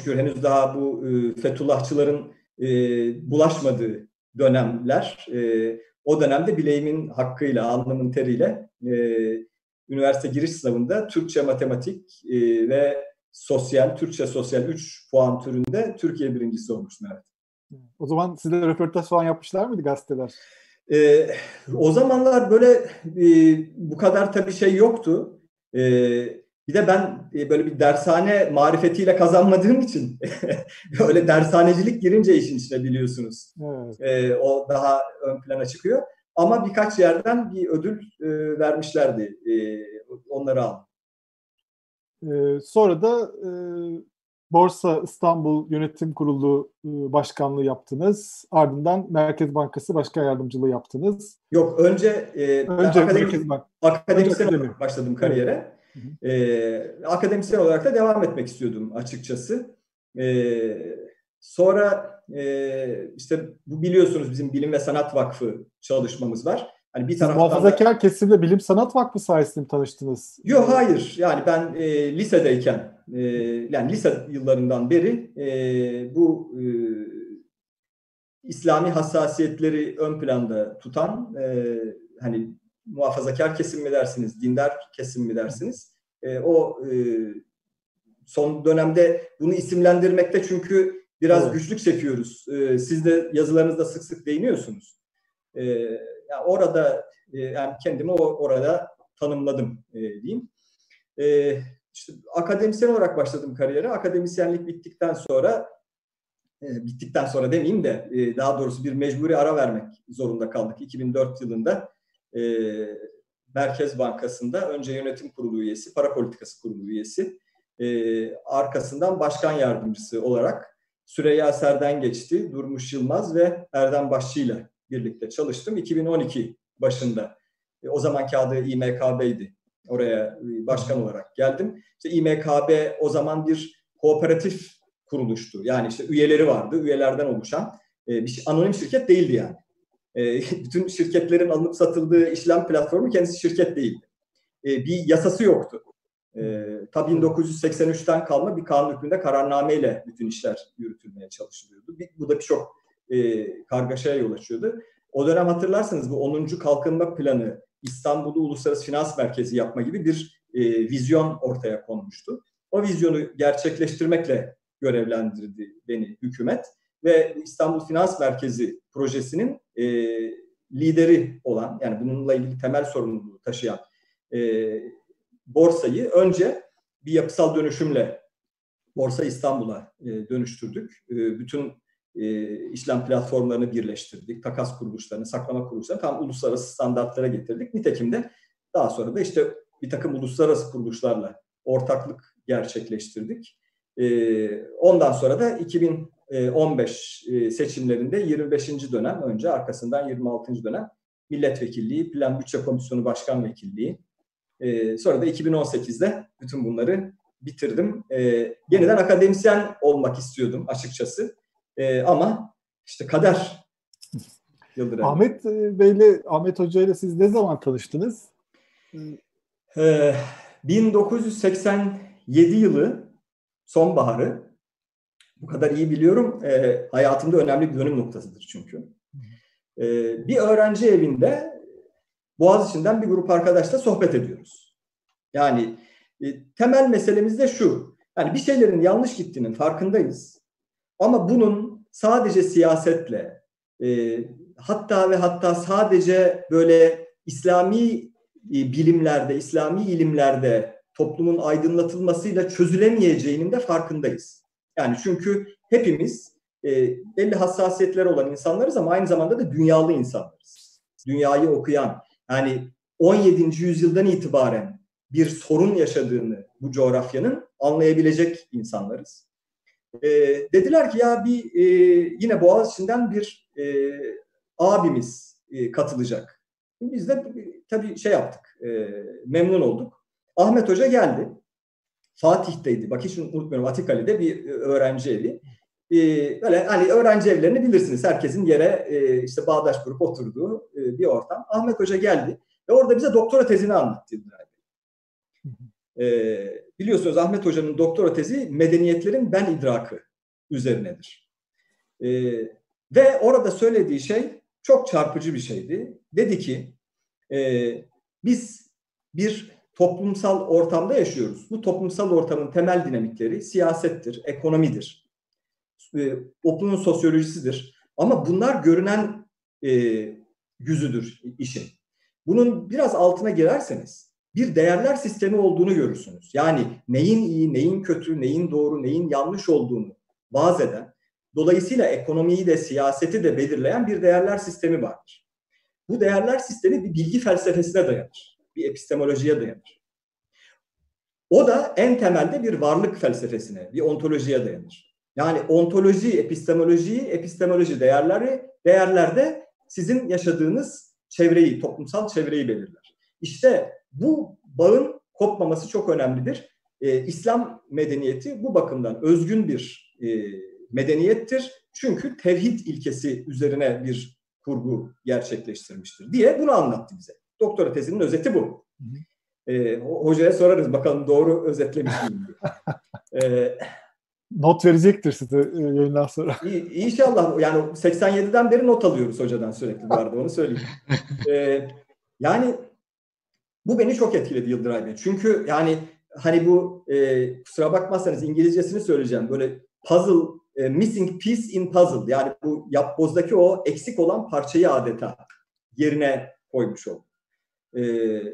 şükür henüz daha bu e, Fethullahçıların e, bulaşmadığı dönemler. E, o dönemde bileğimin hakkıyla, alnımın teriyle e, üniversite giriş sınavında Türkçe, matematik e, ve sosyal, Türkçe sosyal 3 puan türünde Türkiye birincisi olmuştum evet. O zaman sizle röportaj falan yapmışlar mıydı gazeteler? Ee, o zamanlar böyle e, bu kadar tabii şey yoktu. E, bir de ben e, böyle bir dershane marifetiyle kazanmadığım için öyle dershanecilik girince işin içine biliyorsunuz. Evet. E, o daha ön plana çıkıyor. Ama birkaç yerden bir ödül e, vermişlerdi. E, onları aldım. Ee, sonra da e, Borsa İstanbul Yönetim Kurulu e, Başkanlığı yaptınız. Ardından Merkez Bankası Başkan Yardımcılığı yaptınız. Yok önce, e, önce akademik, Bank. akademisyen önce olarak başladım kariyere. Evet. E, akademisyen olarak da devam etmek istiyordum açıkçası. E, sonra e, işte bu biliyorsunuz bizim Bilim ve Sanat Vakfı çalışmamız var. Hani bir taraftan muhafazakar da... kesimle Bilim Sanat Vakfı sayesinde mi tanıştınız? Yok hayır. Yani ben e, lisedeyken e, yani lise yıllarından beri e, bu e, İslami hassasiyetleri ön planda tutan e, hani muhafazakar kesim mi dersiniz, dindar kesim mi dersiniz? E, o e, son dönemde bunu isimlendirmekte çünkü biraz evet. güçlük çekiyoruz. E, siz de yazılarınızda sık sık değiniyorsunuz. E, yani orada e, yani kendimi orada tanımladım e, diyeyim. E, işte akademisyen olarak başladım kariyere. Akademisyenlik bittikten sonra e, bittikten sonra demeyeyim de e, daha doğrusu bir mecburi ara vermek zorunda kaldık. 2004 yılında e, Merkez Bankası'nda önce yönetim kurulu üyesi, para politikası kurulu üyesi, e, arkasından başkan yardımcısı olarak Süreyya Serden geçti, Durmuş Yılmaz ve Erdem Başçı ile birlikte çalıştım. 2012 başında e, o zamanki adı İMKB'ydi. Oraya e, başkan olarak geldim. İşte İMKB o zaman bir kooperatif kuruluştu. Yani işte üyeleri vardı, üyelerden oluşan e, bir şey, anonim şirket değildi yani. E, bütün şirketlerin alınıp satıldığı işlem platformu kendisi şirket değildi. E, bir yasası yoktu. E, ta 1983'ten kalma bir kanun hükmünde kararnameyle bütün işler yürütülmeye çalışılıyordu. Bir, bu da birçok e, kargaşaya yol açıyordu. O dönem hatırlarsanız bu 10. Kalkınma Planı İstanbul'u Uluslararası Finans Merkezi yapma gibi bir e, vizyon ortaya konmuştu. O vizyonu gerçekleştirmekle görevlendirdi beni hükümet ve İstanbul Finans Merkezi projesinin e, lideri olan yani bununla ilgili temel sorumluluğu taşıyan e, borsayı önce bir yapısal dönüşümle Borsa İstanbul'a e, dönüştürdük. E, bütün e, işlem platformlarını birleştirdik, takas kuruluşlarını, saklama kuruluşlarını tam uluslararası standartlara getirdik. Nitekim de daha sonra da işte bir takım uluslararası kuruluşlarla ortaklık gerçekleştirdik. E, ondan sonra da 2000 e, 15 e, seçimlerinde 25. dönem önce arkasından 26. dönem milletvekilliği, plan bütçe komisyonu başkan vekilliği. E, sonra da 2018'de bütün bunları bitirdim. Yeniden akademisyen olmak istiyordum açıkçası. Ama işte kader Yıldıray. Ahmet Bey'le, Ahmet Hoca ile siz ne zaman tanıştınız? 1987 yılı sonbaharı bu kadar iyi biliyorum. E, hayatımda önemli bir dönüm noktasıdır çünkü. E, bir öğrenci evinde Boğaziçi'nden bir grup arkadaşla sohbet ediyoruz. Yani e, temel meselemiz de şu. Yani bir şeylerin yanlış gittiğinin farkındayız. Ama bunun sadece siyasetle e, hatta ve hatta sadece böyle İslami e, bilimlerde, İslami ilimlerde toplumun aydınlatılmasıyla çözülemeyeceğinin de farkındayız. Yani çünkü hepimiz e, belli hassasiyetler olan insanlarız ama aynı zamanda da dünyalı insanlarız. Dünyayı okuyan, yani 17. yüzyıldan itibaren bir sorun yaşadığını bu coğrafyanın anlayabilecek insanlarız. E, dediler ki ya bir e, yine Boğaziçi'nden bir e, abimiz e, katılacak. Biz de tabii şey yaptık, e, memnun olduk. Ahmet Hoca geldi. Fatih'teydi. Bak hiç unutmuyorum Atikali'de bir öğrenci evi. Ee, böyle hani öğrenci evlerini bilirsiniz. Herkesin yere e, işte bağdaş kurup oturduğu e, bir ortam. Ahmet Hoca geldi ve orada bize doktora tezini anlattı İbrahim. E, biliyorsunuz Ahmet Hoca'nın doktora tezi medeniyetlerin ben idrakı üzerinedir. E, ve orada söylediği şey çok çarpıcı bir şeydi. Dedi ki e, biz bir toplumsal ortamda yaşıyoruz. Bu toplumsal ortamın temel dinamikleri siyasettir, ekonomidir, e, toplumun sosyolojisidir. Ama bunlar görünen e, yüzüdür işin. Bunun biraz altına girerseniz bir değerler sistemi olduğunu görürsünüz. Yani neyin iyi, neyin kötü, neyin doğru, neyin yanlış olduğunu vaz eden, dolayısıyla ekonomiyi de siyaseti de belirleyen bir değerler sistemi vardır. Bu değerler sistemi bir bilgi felsefesine dayanır, bir epistemolojiye dayanır. O da en temelde bir varlık felsefesine, bir ontolojiye dayanır. Yani ontoloji, epistemoloji, epistemoloji değerleri, değerlerde sizin yaşadığınız çevreyi, toplumsal çevreyi belirler. İşte bu bağın kopmaması çok önemlidir. Ee, İslam medeniyeti bu bakımdan özgün bir e, medeniyettir. Çünkü tevhid ilkesi üzerine bir kurgu gerçekleştirmiştir diye bunu anlattı bize. Doktora tezinin özeti bu. Ee, hocaya sorarız bakalım doğru özetlemiş miyim diye. Ee, not verecektir size e, yayından sonra. İnşallah yani 87'den beri not alıyoruz hocadan sürekli bu arada onu söyleyeyim. Ee, yani bu beni çok etkiledi Yıldıray Bey. Çünkü yani hani bu e, kusura bakmazsanız İngilizcesini söyleyeceğim. Böyle puzzle, e, missing piece in puzzle. Yani bu yapbozdaki o eksik olan parçayı adeta yerine koymuş oldu. E,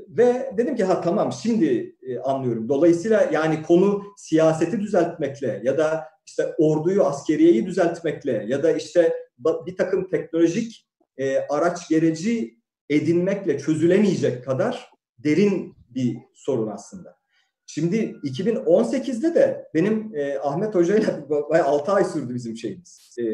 ve dedim ki ha tamam şimdi e, anlıyorum. Dolayısıyla yani konu siyaseti düzeltmekle ya da işte orduyu, askeriyeyi düzeltmekle ya da işte bir takım teknolojik e, araç gereci edinmekle çözülemeyecek kadar derin bir sorun aslında. Şimdi 2018'de de benim e, Ahmet Hoca ile 6 ay sürdü bizim şeyimiz e,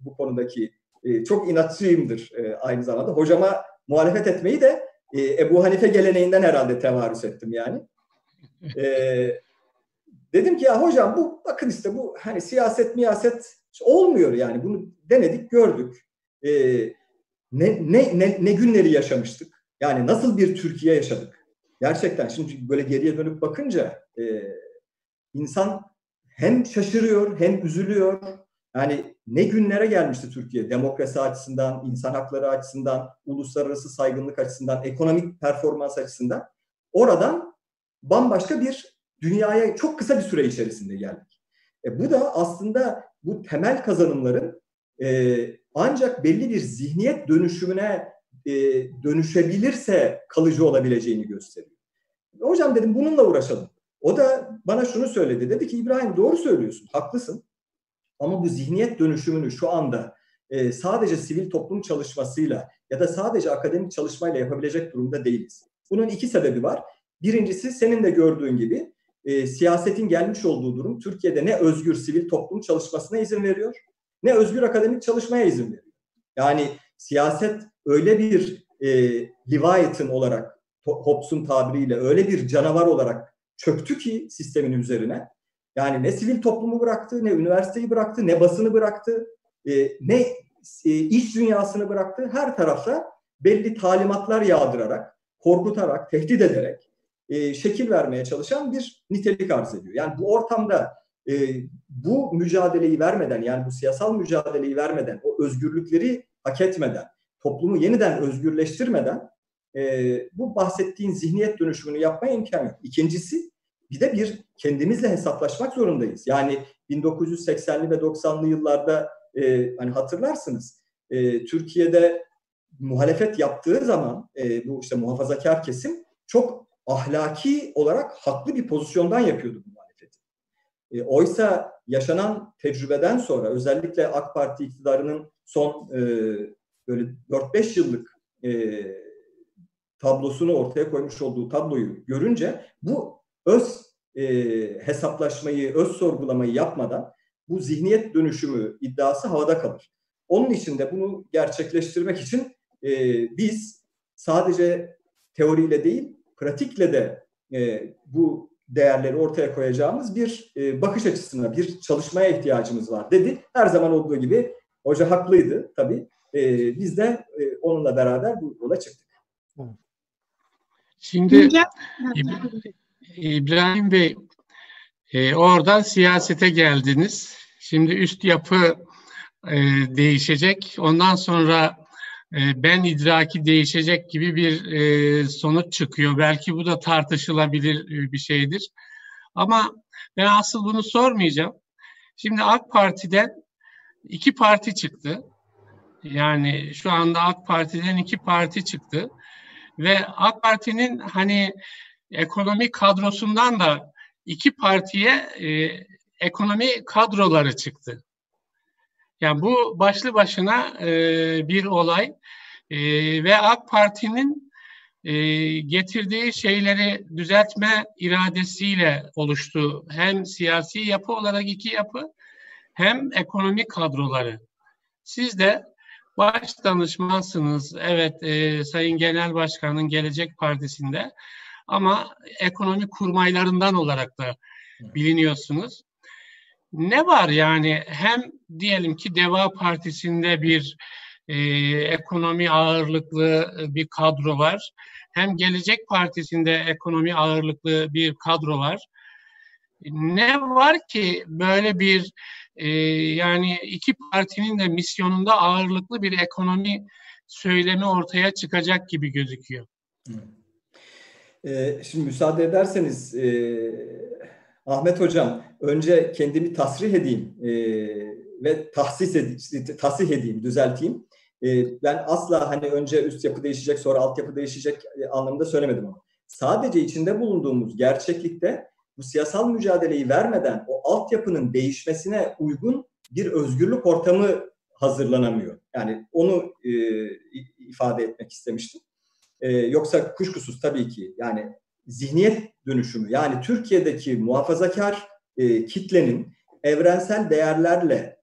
bu konudaki. E, çok inatçıyımdır e, aynı zamanda. Hocama muhalefet etmeyi de e, Ebu Hanife geleneğinden herhalde tevarüs ettim yani. E, dedim ki ya hocam bu bakın işte bu hani siyaset miyaset olmuyor yani bunu denedik gördük. E, ne, ne, ne, ne günleri yaşamıştık. Yani nasıl bir Türkiye yaşadık. Gerçekten şimdi böyle geriye dönüp bakınca e, insan hem şaşırıyor hem üzülüyor yani ne günlere gelmişti Türkiye demokrasi açısından, insan hakları açısından, uluslararası saygınlık açısından, ekonomik performans açısından. Oradan bambaşka bir dünyaya çok kısa bir süre içerisinde geldik. E, bu da aslında bu temel kazanımların e, ancak belli bir zihniyet dönüşümüne e, dönüşebilirse kalıcı olabileceğini gösteriyor. Hocam dedim bununla uğraşalım. O da bana şunu söyledi. Dedi ki İbrahim doğru söylüyorsun, haklısın. Ama bu zihniyet dönüşümünü şu anda e, sadece sivil toplum çalışmasıyla ya da sadece akademik çalışmayla yapabilecek durumda değiliz. Bunun iki sebebi var. Birincisi senin de gördüğün gibi e, siyasetin gelmiş olduğu durum Türkiye'de ne özgür sivil toplum çalışmasına izin veriyor ne özgür akademik çalışmaya izin veriyor. Yani siyaset öyle bir e, Leviathan olarak Hobbes'un tabiriyle öyle bir canavar olarak çöktü ki sistemin üzerine yani ne sivil toplumu bıraktı, ne üniversiteyi bıraktı, ne basını bıraktı, e, ne e, iş dünyasını bıraktı. Her tarafta belli talimatlar yağdırarak, korkutarak, tehdit ederek e, şekil vermeye çalışan bir nitelik arz ediyor. Yani bu ortamda e, bu mücadeleyi vermeden, yani bu siyasal mücadeleyi vermeden, o özgürlükleri hak etmeden, toplumu yeniden özgürleştirmeden e, bu bahsettiğin zihniyet dönüşümünü yapmaya imkan yok. İkincisi bir de bir kendimizle hesaplaşmak zorundayız. Yani 1980'li ve 90'lı yıllarda e, hani hatırlarsınız e, Türkiye'de muhalefet yaptığı zaman e, bu işte muhafazakar kesim çok ahlaki olarak haklı bir pozisyondan yapıyordu bu muhalefeti. E, oysa yaşanan tecrübeden sonra özellikle AK Parti iktidarının son e, böyle 4-5 yıllık e, tablosunu ortaya koymuş olduğu tabloyu görünce bu öz e, hesaplaşmayı, öz sorgulamayı yapmadan bu zihniyet dönüşümü iddiası havada kalır. Onun için de bunu gerçekleştirmek için e, biz sadece teoriyle değil, pratikle de e, bu değerleri ortaya koyacağımız bir e, bakış açısına, bir çalışmaya ihtiyacımız var dedi. Her zaman olduğu gibi hoca haklıydı tabii. E, biz de e, onunla beraber bu yola çıktık. Şimdi İbrahim Bey, e, oradan siyasete geldiniz. Şimdi üst yapı e, değişecek. Ondan sonra e, ben idraki değişecek gibi bir e, sonuç çıkıyor. Belki bu da tartışılabilir e, bir şeydir. Ama ben asıl bunu sormayacağım. Şimdi AK Parti'den iki parti çıktı. Yani şu anda AK Parti'den iki parti çıktı. Ve AK Parti'nin hani ekonomi kadrosundan da iki partiye e, ekonomi kadroları çıktı. Yani bu başlı başına e, bir olay e, ve AK Parti'nin e, getirdiği şeyleri düzeltme iradesiyle oluştu. Hem siyasi yapı olarak iki yapı hem ekonomik kadroları. Siz de baş danışmansınız. Evet e, Sayın Genel Başkan'ın Gelecek Partisi'nde ama ekonomi kurmaylarından olarak da biliniyorsunuz. Ne var yani hem diyelim ki Deva Partisi'nde bir e, ekonomi ağırlıklı bir kadro var. Hem Gelecek Partisi'nde ekonomi ağırlıklı bir kadro var. Ne var ki böyle bir e, yani iki partinin de misyonunda ağırlıklı bir ekonomi söylemi ortaya çıkacak gibi gözüküyor. E, şimdi müsaade ederseniz e, Ahmet Hocam önce kendimi tasrih edeyim e, ve tahsis ed tasih edeyim, düzelteyim. E, ben asla hani önce üst yapı değişecek sonra alt yapı değişecek anlamında söylemedim ama sadece içinde bulunduğumuz gerçeklikte bu siyasal mücadeleyi vermeden o altyapının değişmesine uygun bir özgürlük ortamı hazırlanamıyor. Yani onu e, ifade etmek istemiştim. E, yoksa kuşkusuz tabii ki yani zihniyet dönüşümü yani Türkiye'deki muhafazakar e, kitlenin evrensel değerlerle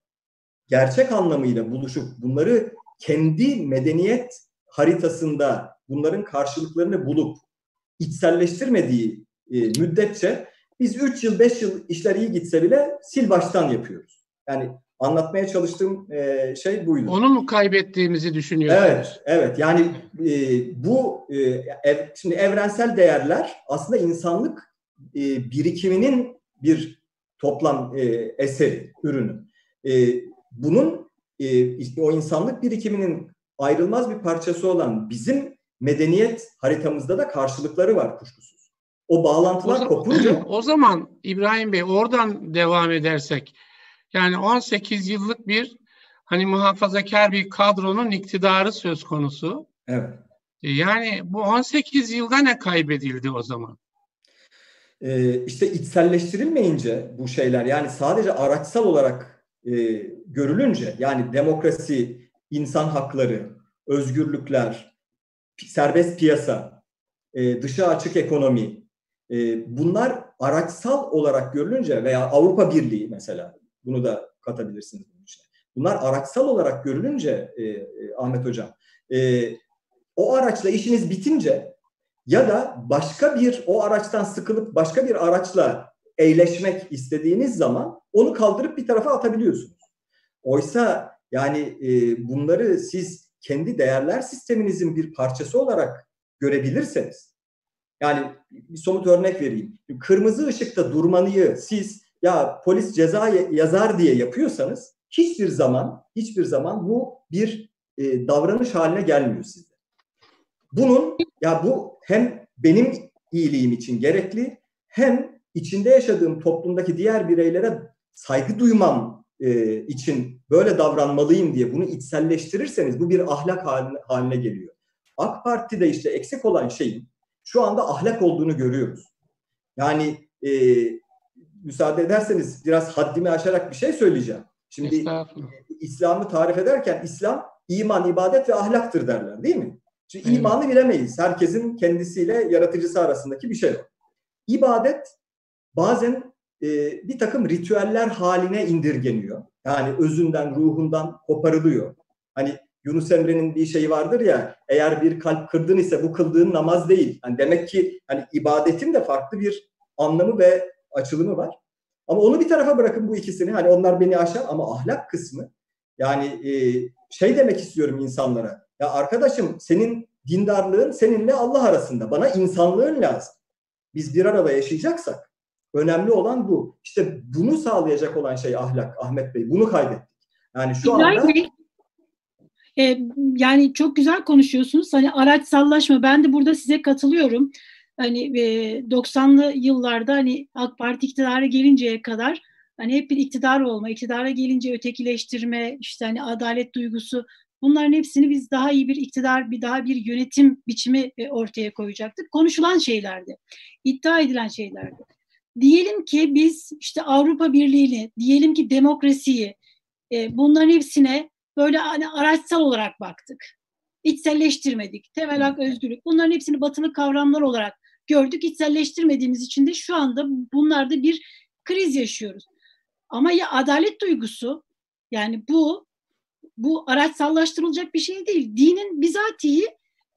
gerçek anlamıyla buluşup bunları kendi medeniyet haritasında bunların karşılıklarını bulup içselleştirmediği e, müddetçe biz 3 yıl 5 yıl işler iyi gitse bile sil baştan yapıyoruz. Yani anlatmaya çalıştığım e, şey buydu. Onu mu kaybettiğimizi düşünüyorsunuz? Evet, evet. Yani e, bu e, ev, şimdi evrensel değerler aslında insanlık e, birikiminin bir toplam e, eseri, ürünü. E, bunun e, o insanlık birikiminin ayrılmaz bir parçası olan bizim medeniyet haritamızda da karşılıkları var kuşkusuz. O bağlantılar o zaman, kopunca... O zaman İbrahim Bey oradan devam edersek yani 18 yıllık bir hani muhafazakar bir kadronun iktidarı söz konusu. Evet. E, yani bu 18 yılda ne kaybedildi o zaman? Ee, işte içselleştirilmeyince bu şeyler yani sadece araçsal olarak e, görülünce yani demokrasi, insan hakları, özgürlükler, serbest piyasa, e, dışa açık ekonomi, e, bunlar araçsal olarak görülünce veya Avrupa Birliği mesela bunu da katabilirsiniz bunun içine. Bunlar araçsal olarak görülünce e, e, Ahmet Hocam e, o araçla işiniz bitince ya da başka bir o araçtan sıkılıp başka bir araçla eğleşmek istediğiniz zaman onu kaldırıp bir tarafa atabiliyorsunuz. Oysa yani e, bunları siz kendi değerler sisteminizin bir parçası olarak görebilirseniz yani bir somut örnek vereyim. Kırmızı ışıkta durmanıyı siz ya polis ceza yazar diye yapıyorsanız hiçbir zaman hiçbir zaman bu bir e, davranış haline gelmiyor sizde. Bunun ya bu hem benim iyiliğim için gerekli hem içinde yaşadığım toplumdaki diğer bireylere saygı duymam e, için böyle davranmalıyım diye bunu içselleştirirseniz bu bir ahlak haline, haline geliyor. AK Parti'de işte eksik olan şeyin şu anda ahlak olduğunu görüyoruz. Yani e, müsaade ederseniz biraz haddimi aşarak bir şey söyleyeceğim. Şimdi İslam'ı tarif ederken İslam iman, ibadet ve ahlaktır derler değil mi? Şimdi evet. imanı bilemeyiz. Herkesin kendisiyle yaratıcısı arasındaki bir şey. İbadet bazen e, bir takım ritüeller haline indirgeniyor. Yani özünden, ruhundan koparılıyor. Hani Yunus Emre'nin bir şeyi vardır ya eğer bir kalp kırdın ise bu kıldığın namaz değil. Yani demek ki hani ibadetin de farklı bir anlamı ve açılımı var. Ama onu bir tarafa bırakın bu ikisini. Hani onlar beni aşar ama ahlak kısmı yani e, şey demek istiyorum insanlara. Ya arkadaşım senin dindarlığın seninle Allah arasında. Bana insanlığın lazım. biz bir arada yaşayacaksak önemli olan bu. İşte bunu sağlayacak olan şey ahlak Ahmet Bey. Bunu kaybettik. Yani şu anda e, yani çok güzel konuşuyorsunuz. Hani araç sallaşma. Ben de burada size katılıyorum. Hani e, 90'lı yıllarda hani AK Parti iktidara gelinceye kadar hani hep bir iktidar olma, iktidara gelince ötekileştirme, işte hani adalet duygusu bunların hepsini biz daha iyi bir iktidar, bir daha bir yönetim biçimi e, ortaya koyacaktık. Konuşulan şeylerdi, iddia edilen şeylerdi. Diyelim ki biz işte Avrupa Birliği'ni, diyelim ki demokrasiyi, e, bunların hepsine böyle hani araçsal olarak baktık. İçselleştirmedik. Temel hak, özgürlük. Bunların hepsini batılı kavramlar olarak gördük. İçselleştirmediğimiz için de şu anda bunlarda bir kriz yaşıyoruz. Ama ya adalet duygusu yani bu bu araçsallaştırılacak bir şey değil. Dinin bizatihi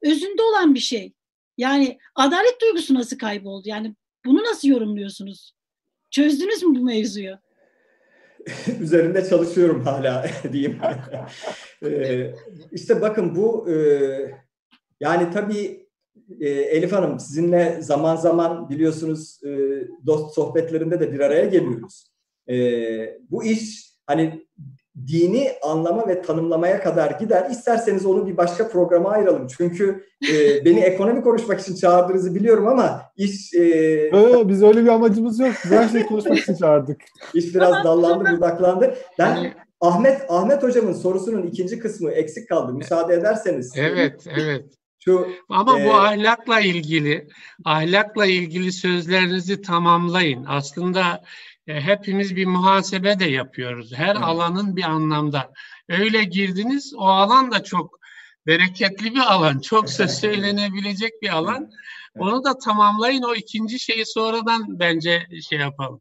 özünde olan bir şey. Yani adalet duygusu nasıl kayboldu? Yani bunu nasıl yorumluyorsunuz? Çözdünüz mü bu mevzuyu? üzerinde çalışıyorum hala diyeyim. ee, işte bakın bu e, yani tabii e, Elif Hanım sizinle zaman zaman biliyorsunuz e, dost sohbetlerinde de bir araya geliyoruz. E, bu iş hani dini anlama ve tanımlamaya kadar gider. İsterseniz onu bir başka programa ayıralım. Çünkü e, beni ekonomi konuşmak için çağırdığınızı biliyorum ama iş... E, ee, biz öyle bir amacımız yok. Biz her şeyi konuşmak için çağırdık. İş biraz dallandı, budaklandı. Ben Ahmet Ahmet hocamın sorusunun ikinci kısmı eksik kaldı. Müsaade ederseniz. Evet, evet. Şu, Ama e, bu ahlakla ilgili, ahlakla ilgili sözlerinizi tamamlayın. Aslında e, hepimiz bir muhasebe de yapıyoruz. Her evet. alanın bir anlamda. Öyle girdiniz, o alan da çok bereketli bir alan, çok söz söylenebilecek bir alan. Onu da tamamlayın. O ikinci şeyi sonradan bence şey yapalım.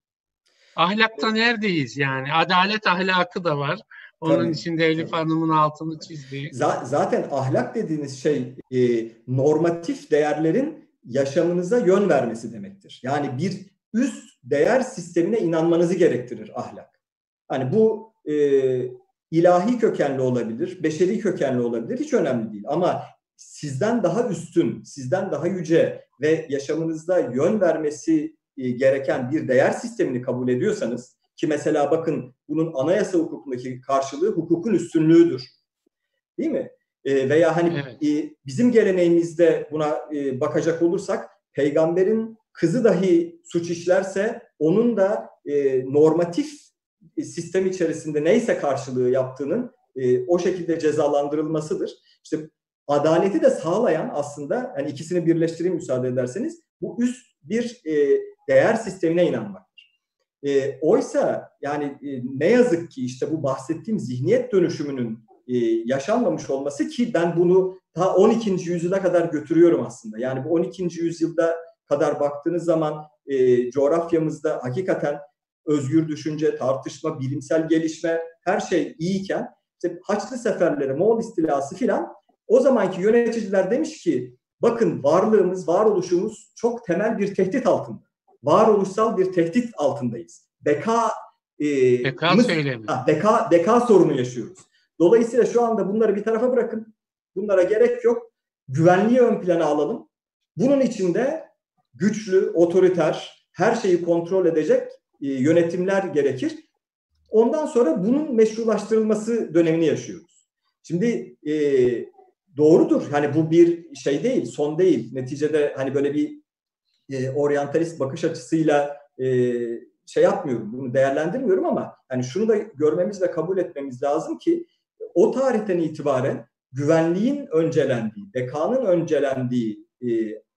Ahlakta neredeyiz yani? Adalet ahlakı da var. Onun tabii, içinde Elif tabii. Hanım'ın altını çizdiği. Zaten ahlak dediğiniz şey e, normatif değerlerin yaşamınıza yön vermesi demektir. Yani bir üst değer sistemine inanmanızı gerektirir ahlak. Hani bu e, ilahi kökenli olabilir, beşeri kökenli olabilir hiç önemli değil. Ama sizden daha üstün, sizden daha yüce ve yaşamınızda yön vermesi e, gereken bir değer sistemini kabul ediyorsanız ki mesela bakın bunun anayasa hukukundaki karşılığı hukukun üstünlüğüdür. Değil mi? E, veya hani evet. e, bizim geleneğimizde buna e, bakacak olursak peygamberin kızı dahi suç işlerse onun da e, normatif sistem içerisinde neyse karşılığı yaptığının e, o şekilde cezalandırılmasıdır. İşte adaleti de sağlayan aslında hani ikisini birleştireyim müsaade ederseniz bu üst bir e, değer sistemine inanmaktır. E, oysa yani e, ne yazık ki işte bu bahsettiğim zihniyet dönüşümünün e, yaşanmamış olması ki ben bunu ta 12. yüzyıla kadar götürüyorum aslında. Yani bu 12. yüzyılda kadar baktığınız zaman e, coğrafyamızda hakikaten özgür düşünce, tartışma, bilimsel gelişme her şey iyiyken işte Haçlı seferleri, Moğol istilası filan o zamanki yöneticiler demiş ki bakın varlığımız, varoluşumuz çok temel bir tehdit altında. Varoluşsal bir tehdit altındayız. Beka e, beka söylemi. Ha, beka, beka sorunu yaşıyoruz. Dolayısıyla şu anda bunları bir tarafa bırakın. Bunlara gerek yok. Güvenliği ön plana alalım. Bunun içinde güçlü, otoriter, her şeyi kontrol edecek e, yönetimler gerekir. Ondan sonra bunun meşrulaştırılması dönemini yaşıyoruz. Şimdi e, doğrudur. Hani bu bir şey değil, son değil. Neticede hani böyle bir e, oryantalist bakış açısıyla e, şey yapmıyorum, bunu değerlendirmiyorum ama hani şunu da görmemiz ve kabul etmemiz lazım ki o tarihten itibaren güvenliğin öncelendiği, bekanın öncelendiği e,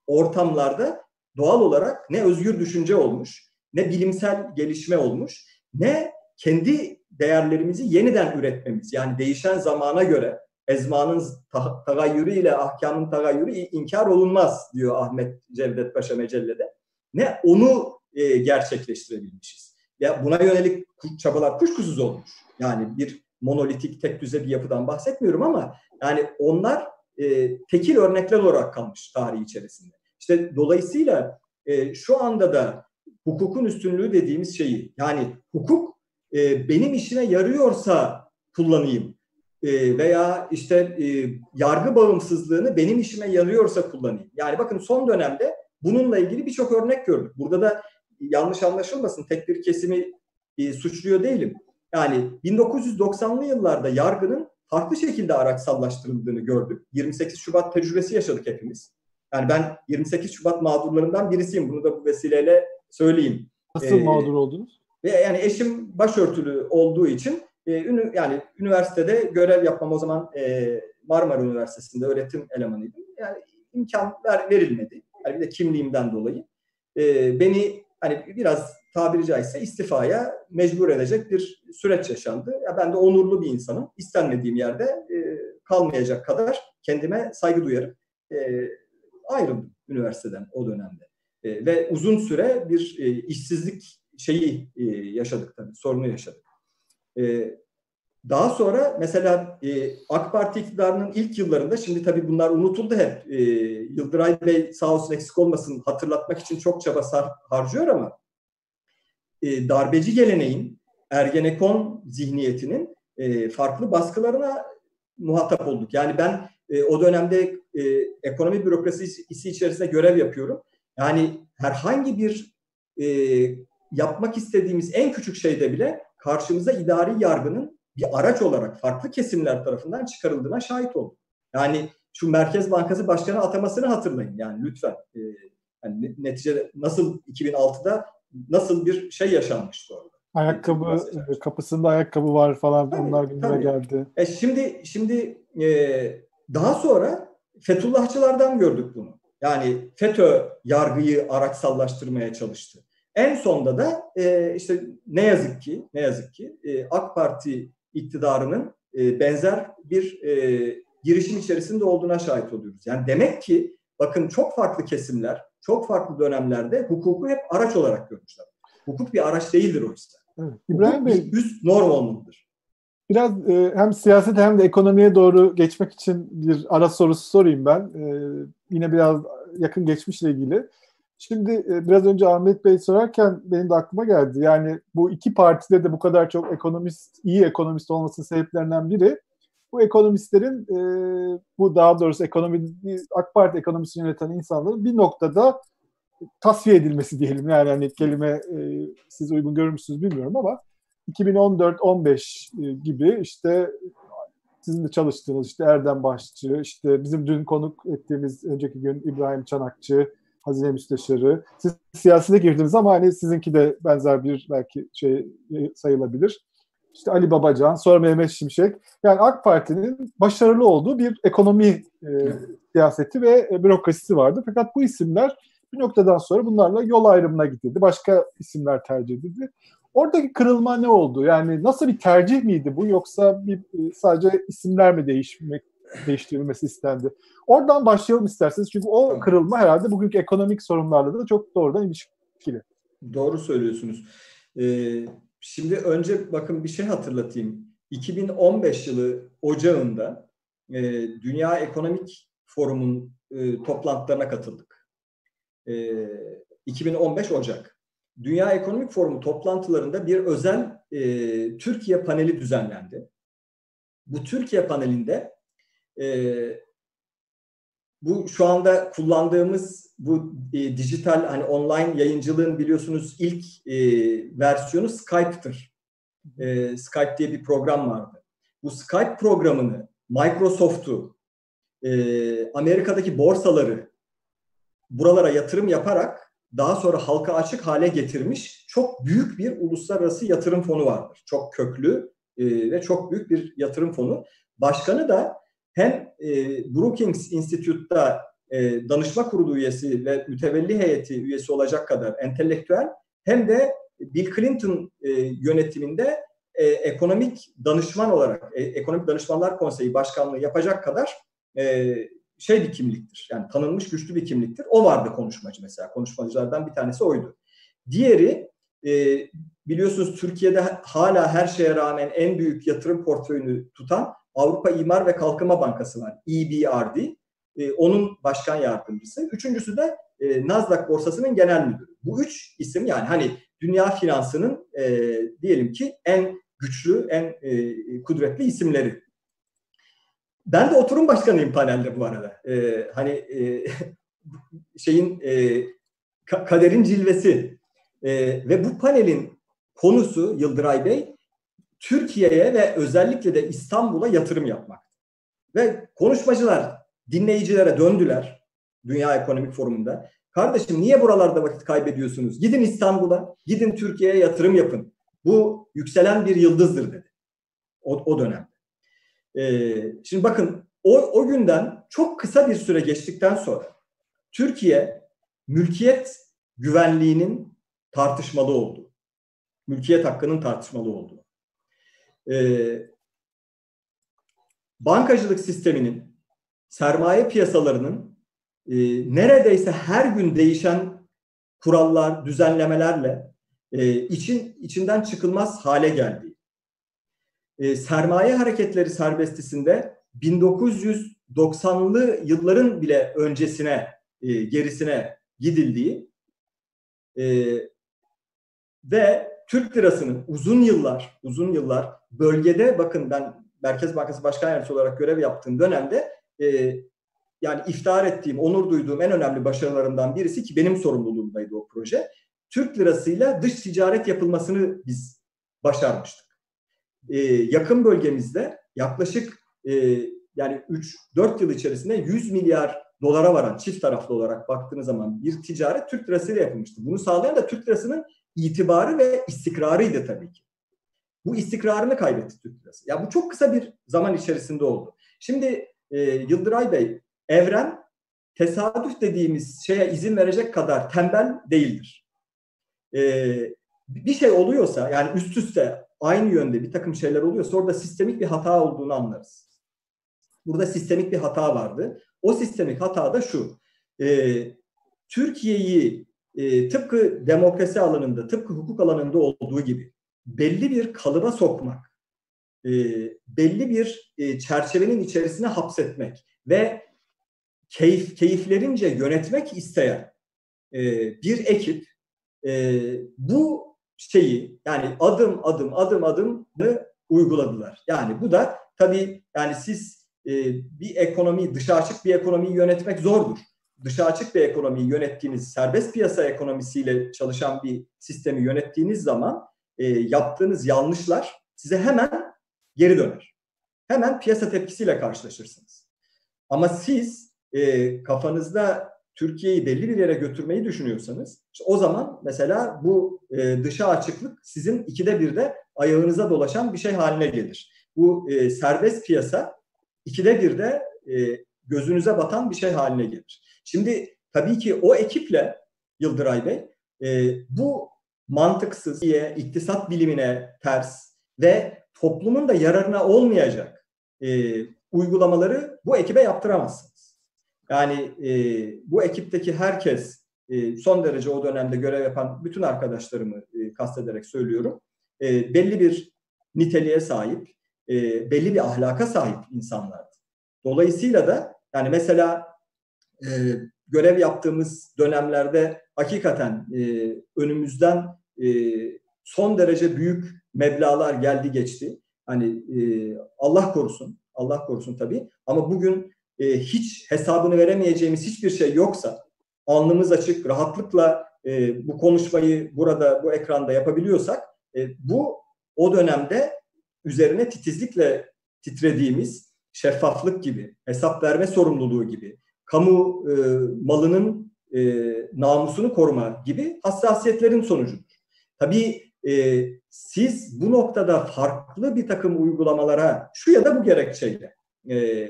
ortamlarda doğal olarak ne özgür düşünce olmuş, ne bilimsel gelişme olmuş, ne kendi değerlerimizi yeniden üretmemiz. Yani değişen zamana göre ezmanın tagayyürü ile ahkamın tagayyürü inkar olunmaz diyor Ahmet Cevdet Paşa Mecelle'de. Ne onu e, gerçekleştirebilmişiz. Ya buna yönelik çabalar kuşkusuz olmuş. Yani bir monolitik tek düze bir yapıdan bahsetmiyorum ama yani onlar e, tekil örnekler olarak kalmış tarihi içerisinde. İşte dolayısıyla e, şu anda da hukukun üstünlüğü dediğimiz şeyi yani hukuk e, benim işime yarıyorsa kullanayım e, veya işte e, yargı bağımsızlığını benim işime yarıyorsa kullanayım. Yani bakın son dönemde bununla ilgili birçok örnek gördük. Burada da yanlış anlaşılmasın tek bir kesimi e, suçluyor değilim. Yani 1990'lı yıllarda yargının farklı şekilde araçsallaştırıldığını gördük. 28 Şubat tecrübesi yaşadık hepimiz. Yani ben 28 Şubat mağdurlarından birisiyim. Bunu da bu vesileyle söyleyeyim. Nasıl ee, mağdur oldunuz? Ve yani eşim başörtülü olduğu için yani üniversitede görev yapmam o zaman e, Marmara Üniversitesi'nde öğretim elemanıydım. Yani imkan ver, verilmedi. Yani bir de kimliğimden dolayı. E, beni hani biraz tabiri caizse istifaya mecbur edecek bir süreç yaşandı. Ya ben de onurlu bir insanım. İstenmediğim yerde e, kalmayacak kadar kendime saygı duyarım. E, ayrıldım üniversiteden o dönemde. E, ve uzun süre bir e, işsizlik şeyi e, yaşadık tabii, sorunu yaşadık. E, daha sonra mesela e, AK Parti iktidarının ilk yıllarında, şimdi tabii bunlar unutuldu hep. E, Yıldıray Bey sağ olsun eksik olmasın hatırlatmak için çok çaba sar, harcıyor ama e, darbeci geleneğin, Ergenekon zihniyetinin e, farklı baskılarına muhatap olduk. Yani ben e, o dönemde e, ekonomi bürokrasisi içerisinde görev yapıyorum. Yani herhangi bir e, yapmak istediğimiz en küçük şeyde bile karşımıza idari yargının bir araç olarak farklı kesimler tarafından çıkarıldığına şahit olduk. Yani şu Merkez Bankası Başkanı atamasını hatırlayın yani lütfen. E, yani neticede nasıl 2006'da nasıl bir şey yaşanmıştı orada. Ayakkabı e, kapısında ayakkabı var falan tabii, onlar gündeme geldi. E şimdi şimdi e, daha sonra Fethullahçılardan gördük bunu. Yani FETÖ yargıyı araçsallaştırmaya çalıştı. En sonda da e, işte ne yazık ki ne yazık ki e, AK Parti iktidarının e, benzer bir e, girişim içerisinde olduğuna şahit oluyoruz. Yani demek ki bakın çok farklı kesimler, çok farklı dönemlerde hukuku hep araç olarak görmüşler. Hukuk bir araç değildir oysa. Evet. İbrahim Hukuk Bey, üst norm olmalıdır. Biraz e, hem siyaset hem de ekonomiye doğru geçmek için bir ara sorusu sorayım ben. E, yine biraz yakın geçmişle ilgili. Şimdi e, biraz önce Ahmet Bey sorarken benim de aklıma geldi. Yani bu iki partide de bu kadar çok ekonomist, iyi ekonomist olmasının sebeplerinden biri bu ekonomistlerin e, bu daha doğrusu ekonomi AK Parti ekonomisini yöneten insanların bir noktada tasfiye edilmesi diyelim. Yani hani kelime e, siz uygun görür müsünüz bilmiyorum ama 2014-15 e, gibi işte sizin de çalıştığınız işte Erdem Başçı, işte bizim dün konuk ettiğimiz önceki gün İbrahim Çanakçı, Hazine Müsteşarı. Siz siyasete girdiniz ama hani sizinki de benzer bir belki şey sayılabilir. İşte Ali Babacan, sonra Mehmet Şimşek. Yani AK Parti'nin başarılı olduğu bir ekonomi e, siyaseti ve e, bürokrasisi vardı. Fakat bu isimler bir noktadan sonra bunlarla yol ayrımına gidildi. Başka isimler tercih edildi. Oradaki kırılma ne oldu? Yani nasıl bir tercih miydi bu yoksa bir e, sadece isimler mi değişmek değiştirilmesi istendi? Oradan başlayalım isterseniz. Çünkü o kırılma herhalde bugünkü ekonomik sorunlarla da çok doğrudan ilişkili. Doğru söylüyorsunuz. Ee, şimdi önce bakın bir şey hatırlatayım. 2015 yılı Ocağı'nda e, Dünya Ekonomik Forum'un e, toplantılarına katıldık. E, 2015 Ocak. Dünya Ekonomik Forumu toplantılarında bir özel e, Türkiye paneli düzenlendi. Bu Türkiye panelinde e, bu şu anda kullandığımız bu e, dijital hani online yayıncılığın biliyorsunuz ilk e, versiyonu Skype'tır. E, Skype diye bir program vardı. Bu Skype programını Microsoft'u, e, Amerika'daki borsaları buralara yatırım yaparak daha sonra halka açık hale getirmiş çok büyük bir uluslararası yatırım fonu vardır. Çok köklü e, ve çok büyük bir yatırım fonu. Başkanı da hem e, Brookings Institute'da e, danışma kurulu üyesi ve mütevelli heyeti üyesi olacak kadar entelektüel hem de Bill Clinton e, yönetiminde e, ekonomik danışman olarak e, Ekonomik Danışmanlar Konseyi Başkanlığı yapacak kadar e, şey bir kimliktir. Yani tanınmış güçlü bir kimliktir. O vardı konuşmacı mesela. Konuşmacılardan bir tanesi oydu. Diğeri e, biliyorsunuz Türkiye'de hala her şeye rağmen en büyük yatırım portföyünü tutan Avrupa İmar ve Kalkınma Bankası var. EBRD. E, onun başkan yardımcısı. Üçüncüsü de e, Nasdaq borsasının genel müdürü. Bu üç isim yani hani dünya finansının e, diyelim ki en güçlü, en e, kudretli isimleri. Ben de oturum başkanıyım panelde bu arada. E, hani e, şeyin e, kaderin cilvesi e, ve bu panelin konusu Yıldıray Bey Türkiye'ye ve özellikle de İstanbul'a yatırım yapmak. Ve konuşmacılar dinleyicilere döndüler Dünya Ekonomik Forumu'nda. Kardeşim niye buralarda vakit kaybediyorsunuz? Gidin İstanbul'a, gidin Türkiye'ye yatırım yapın. Bu yükselen bir yıldızdır dedi. O, o dönem. Ee, şimdi bakın o, o günden çok kısa bir süre geçtikten sonra Türkiye mülkiyet güvenliğinin tartışmalı olduğu, mülkiyet hakkının tartışmalı olduğu, ee, bankacılık sisteminin, sermaye piyasalarının e, neredeyse her gün değişen kurallar, düzenlemelerle e, için içinden çıkılmaz hale geldiği, e, sermaye hareketleri serbestisinde 1990'lı yılların bile öncesine, e, gerisine gidildiği e, ve Türk lirasının uzun yıllar, uzun yıllar bölgede bakın ben Merkez Bankası Başkan Yardımcısı olarak görev yaptığım dönemde e, yani iftihar ettiğim, onur duyduğum en önemli başarılarından birisi ki benim sorumluluğumdaydı o proje. Türk lirasıyla dış ticaret yapılmasını biz başarmıştık. E, yakın bölgemizde yaklaşık e, yani 3-4 yıl içerisinde 100 milyar dolara varan çift taraflı olarak baktığınız zaman bir ticaret Türk lirasıyla yapılmıştı. Bunu sağlayan da Türk lirasının itibarı ve istikrarıydı tabii ki. Bu istikrarını kaybetti Türk lirası. Ya bu çok kısa bir zaman içerisinde oldu. Şimdi e, Yıldıray Bey, evren tesadüf dediğimiz şeye izin verecek kadar tembel değildir. E, bir şey oluyorsa yani üst üste aynı yönde bir takım şeyler oluyorsa orada sistemik bir hata olduğunu anlarız. Burada sistemik bir hata vardı. O sistemik hata da şu. E, Türkiye'yi e, tıpkı demokrasi alanında, tıpkı hukuk alanında olduğu gibi belli bir kalıba sokmak, e, belli bir e, çerçevenin içerisine hapsetmek ve keyif keyiflerince yönetmek isteyen e, bir ekip e, bu şeyi yani adım adım adım adım uyguladılar. Yani bu da tabii yani siz e, bir ekonomi dışa açık bir ekonomiyi yönetmek zordur dışa açık bir ekonomiyi yönettiğiniz, serbest piyasa ekonomisiyle çalışan bir sistemi yönettiğiniz zaman e, yaptığınız yanlışlar size hemen geri döner. Hemen piyasa tepkisiyle karşılaşırsınız. Ama siz e, kafanızda Türkiye'yi belli bir yere götürmeyi düşünüyorsanız işte o zaman mesela bu e, dışa açıklık sizin ikide birde ayağınıza dolaşan bir şey haline gelir. Bu e, serbest piyasa ikide birde e, gözünüze batan bir şey haline gelir. Şimdi tabii ki o ekiple Yıldıray Bey e, bu mantıksız, diye, iktisat bilimine ters ve toplumun da yararına olmayacak e, uygulamaları bu ekibe yaptıramazsınız. Yani e, bu ekipteki herkes e, son derece o dönemde görev yapan bütün arkadaşlarımı e, kastederek söylüyorum. E, belli bir niteliğe sahip, e, belli bir ahlaka sahip insanlardı. Dolayısıyla da yani mesela e, görev yaptığımız dönemlerde hakikaten e, önümüzden e, son derece büyük meblalar geldi geçti. Hani e, Allah korusun, Allah korusun tabii. Ama bugün e, hiç hesabını veremeyeceğimiz hiçbir şey yoksa, alnımız açık, rahatlıkla e, bu konuşmayı burada, bu ekranda yapabiliyorsak, e, bu o dönemde üzerine titizlikle titrediğimiz şeffaflık gibi, hesap verme sorumluluğu gibi, kamu e, malının e, namusunu koruma gibi hassasiyetlerin sonucudur. Tabii e, siz bu noktada farklı bir takım uygulamalara şu ya da bu gerekçeyle e,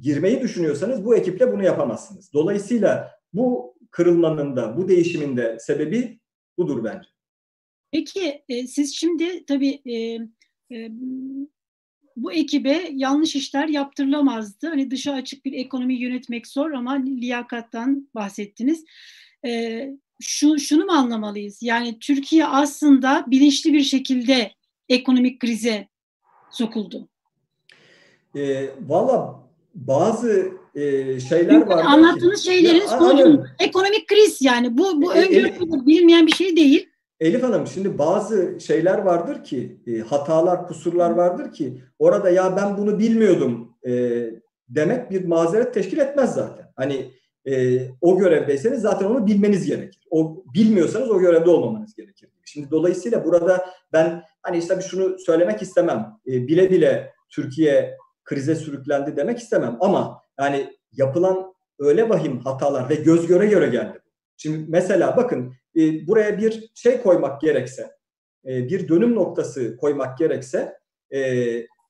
girmeyi düşünüyorsanız bu ekiple bunu yapamazsınız. Dolayısıyla bu kırılmanın da bu değişimin de sebebi budur bence. Peki e, siz şimdi tabii e, e, bu ekibe yanlış işler yaptırılamazdı. Hani dışa açık bir ekonomi yönetmek zor ama liyakattan bahsettiniz. Ee, şu, şunu mu anlamalıyız? Yani Türkiye aslında bilinçli bir şekilde ekonomik krize sokuldu. E, Valla bazı e, şeyler var. Anlattığınız şeylerin sonucu ekonomik kriz yani bu bu e, öngörülür bilmeyen bir şey değil. Elif Hanım şimdi bazı şeyler vardır ki e, hatalar, kusurlar vardır ki orada ya ben bunu bilmiyordum e, demek bir mazeret teşkil etmez zaten. Hani e, o görevdeyseniz zaten onu bilmeniz gerekir. O bilmiyorsanız o görevde olmamanız gerekir. Şimdi dolayısıyla burada ben hani işte bir şunu söylemek istemem. E, bile bile Türkiye krize sürüklendi demek istemem ama yani yapılan öyle vahim hatalar ve göz göre göre geldi. Şimdi mesela bakın e, buraya bir şey koymak gerekse, e, bir dönüm noktası koymak gerekse e,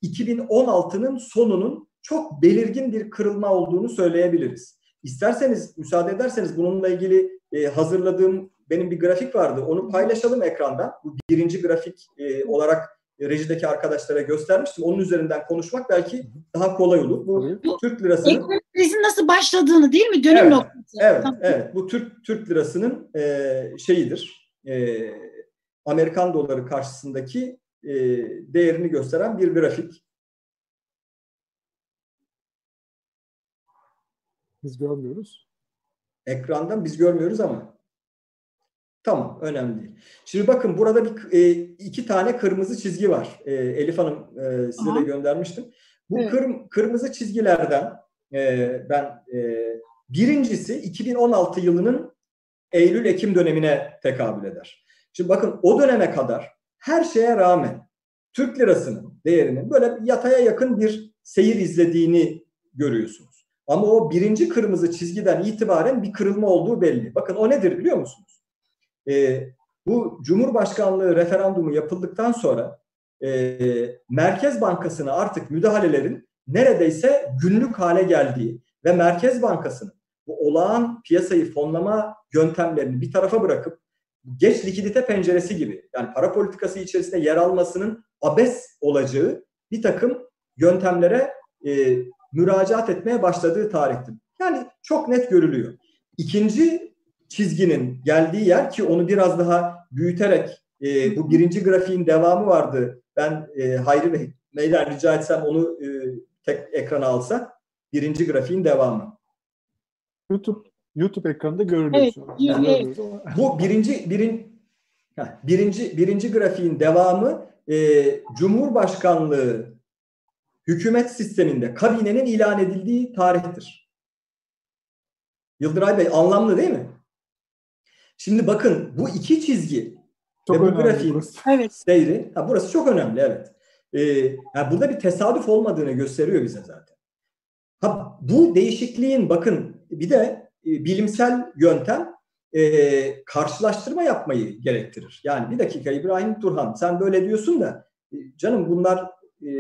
2016'nın sonunun çok belirgin bir kırılma olduğunu söyleyebiliriz. İsterseniz, müsaade ederseniz bununla ilgili e, hazırladığım benim bir grafik vardı. Onu paylaşalım ekranda. Bu birinci grafik e, olarak rejideki arkadaşlara göstermiştim. Onun üzerinden konuşmak belki daha kolay olur. Bu, Türk lirasının krizin nasıl başladığını değil mi? Dönüm evet, noktası. Evet, Tamam. evet. Bu Türk Türk lirasının e, şeyidir. E, Amerikan doları karşısındaki e, değerini gösteren bir grafik. Biz görmüyoruz. Ekrandan biz görmüyoruz ama. Tamam, önemli değil. Şimdi bakın burada bir e, iki tane kırmızı çizgi var. E, Elif Hanım e, size Aha. de göndermiştim. Bu Evet. kırm- kırmızı çizgilerden e, ben e, birincisi 2016 yılının Eylül-Ekim dönemine tekabül eder. Şimdi bakın o döneme kadar her şeye rağmen Türk lirasının değerinin böyle yataya yakın bir seyir izlediğini görüyorsunuz. Ama o birinci kırmızı çizgiden itibaren bir kırılma olduğu belli. Bakın o nedir biliyor musunuz? Ee, bu Cumhurbaşkanlığı referandumu yapıldıktan sonra e, Merkez Bankası'na artık müdahalelerin neredeyse günlük hale geldiği ve Merkez Bankası'nın bu olağan piyasayı fonlama yöntemlerini bir tarafa bırakıp geç likidite penceresi gibi yani para politikası içerisinde yer almasının abes olacağı bir takım yöntemlere e, müracaat etmeye başladığı tarihtir. Yani çok net görülüyor. İkinci çizginin geldiği yer ki onu biraz daha büyüterek e, bu birinci grafiğin devamı vardı. Ben e, Hayri Bey Bey'den rica etsem onu e, tek ekrana alsa. Birinci grafiğin devamı. YouTube YouTube ekranında görülüyor Evet, ama. Bu birinci birin, birinci birinci grafiğin devamı e, Cumhurbaşkanlığı hükümet sisteminde kabinenin ilan edildiği tarihtir. Yıldıray Bey anlamlı değil mi? Şimdi bakın bu iki çizgi Çok ve bu grafiğin burası. Evet. seyri, ha, burası çok önemli evet. Ee, yani burada bir tesadüf olmadığını gösteriyor bize zaten. Ha, bu değişikliğin bakın bir de e, bilimsel yöntem e, karşılaştırma yapmayı gerektirir. Yani bir dakika İbrahim Turhan sen böyle diyorsun da e, canım bunlar e,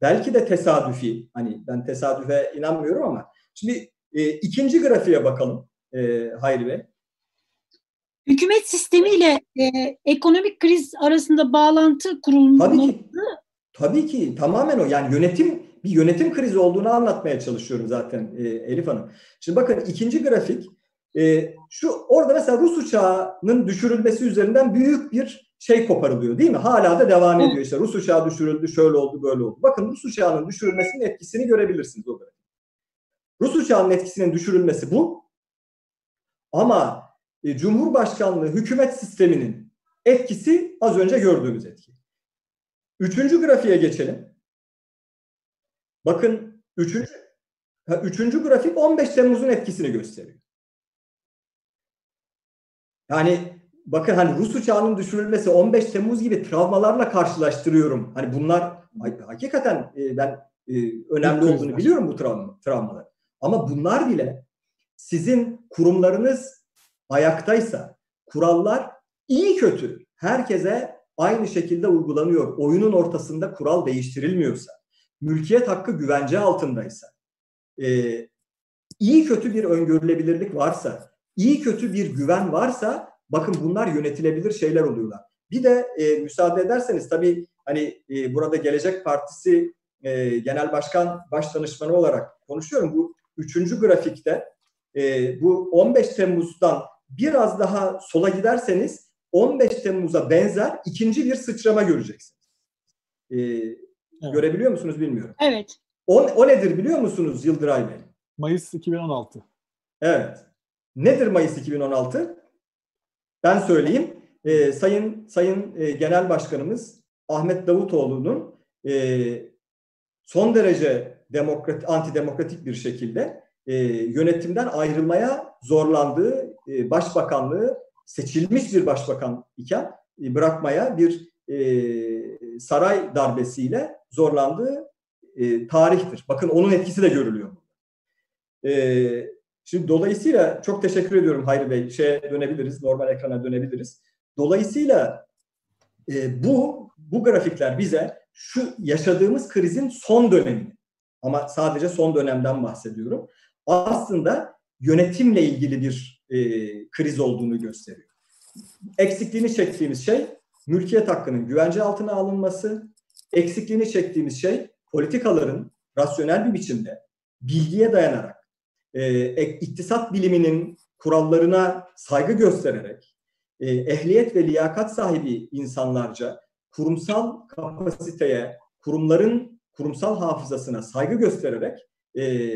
belki de tesadüfi. Hani ben tesadüfe inanmıyorum ama şimdi e, ikinci grafiğe bakalım e, Hayri Bey. Hükümet sistemiyle e, ekonomik kriz arasında bağlantı kurulması Tabii ki. Tabii ki tamamen o. Yani yönetim bir yönetim krizi olduğunu anlatmaya çalışıyorum zaten e, Elif Hanım. Şimdi bakın ikinci grafik e, şu orada mesela Rus uçağının düşürülmesi üzerinden büyük bir şey koparılıyor değil mi? Hala da devam ediyor. İşte Rus uçağı düşürüldü, şöyle oldu, böyle oldu. Bakın Rus uçağının düşürülmesinin etkisini görebilirsiniz o grafik. Rus uçağının etkisinin düşürülmesi bu. Ama e, Cumhurbaşkanlığı hükümet sisteminin etkisi az önce gördüğümüz etki. Üçüncü grafiğe geçelim. Bakın üçüncü, üçüncü grafik 15 Temmuz'un etkisini gösteriyor. Yani bakın hani Rus uçağının düşürülmesi 15 Temmuz gibi travmalarla karşılaştırıyorum. Hani bunlar hakikaten e, ben e, önemli olduğunu biliyorum bu travma, travmalar. Ama bunlar bile sizin kurumlarınız ayaktaysa, kurallar iyi kötü herkese aynı şekilde uygulanıyor. Oyunun ortasında kural değiştirilmiyorsa, mülkiyet hakkı güvence altındaysa, e, iyi kötü bir öngörülebilirlik varsa, iyi kötü bir güven varsa bakın bunlar yönetilebilir şeyler oluyorlar. Bir de e, müsaade ederseniz tabii hani e, burada Gelecek Partisi e, Genel Başkan Baş Danışmanı olarak konuşuyorum. Bu üçüncü grafikte e, bu 15 Temmuz'dan biraz daha sola giderseniz 15 Temmuz'a benzer ikinci bir sıçrama göreceksiniz. E, Görebiliyor musunuz bilmiyorum. Evet. O, o nedir biliyor musunuz Yıldıray Bey? Mayıs 2016. Evet. Nedir Mayıs 2016? Ben söyleyeyim. Ee, Sayın Sayın e, Genel Başkanımız Ahmet Davutoğlu'nun e, son derece demokrat, antidemokratik bir şekilde e, yönetimden ayrılmaya zorlandığı e, başbakanlığı seçilmiş bir başbakan iken e, bırakmaya bir e, saray darbesiyle zorlandığı e, tarihtir. Bakın onun etkisi de görülüyor. E, şimdi dolayısıyla çok teşekkür ediyorum Hayri Bey. Şeye dönebiliriz, normal ekrana dönebiliriz. Dolayısıyla e, bu bu grafikler bize şu yaşadığımız krizin son dönemini ama sadece son dönemden bahsediyorum. Aslında yönetimle ilgili bir e, kriz olduğunu gösteriyor. Eksikliğini çektiğimiz şey mülkiyet hakkının güvence altına alınması, eksikliğini çektiğimiz şey politikaların rasyonel bir biçimde bilgiye dayanarak, e, iktisat biliminin kurallarına saygı göstererek, e, ehliyet ve liyakat sahibi insanlarca kurumsal kapasiteye, kurumların kurumsal hafızasına saygı göstererek e,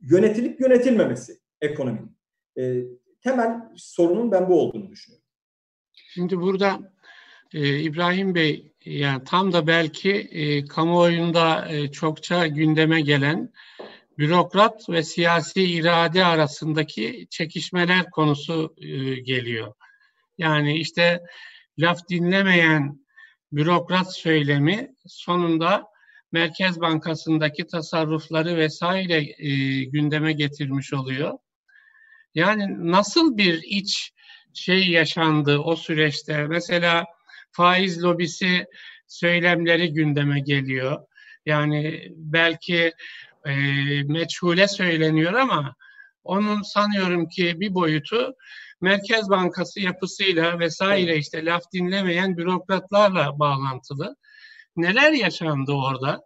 yönetilip yönetilmemesi ekonominin. E, temel sorunun ben bu olduğunu düşünüyorum. Şimdi burada e, İbrahim Bey yani tam da belki e, kamuoyunda e, çokça gündeme gelen bürokrat ve siyasi irade arasındaki çekişmeler konusu e, geliyor. Yani işte laf dinlemeyen bürokrat söylemi sonunda Merkez Bankası'ndaki tasarrufları vesaire e, gündeme getirmiş oluyor. Yani nasıl bir iç şey yaşandı o süreçte? Mesela faiz lobisi söylemleri gündeme geliyor. Yani belki e, meçhule söyleniyor ama onun sanıyorum ki bir boyutu Merkez Bankası yapısıyla vesaire işte laf dinlemeyen bürokratlarla bağlantılı. Neler yaşandı orada?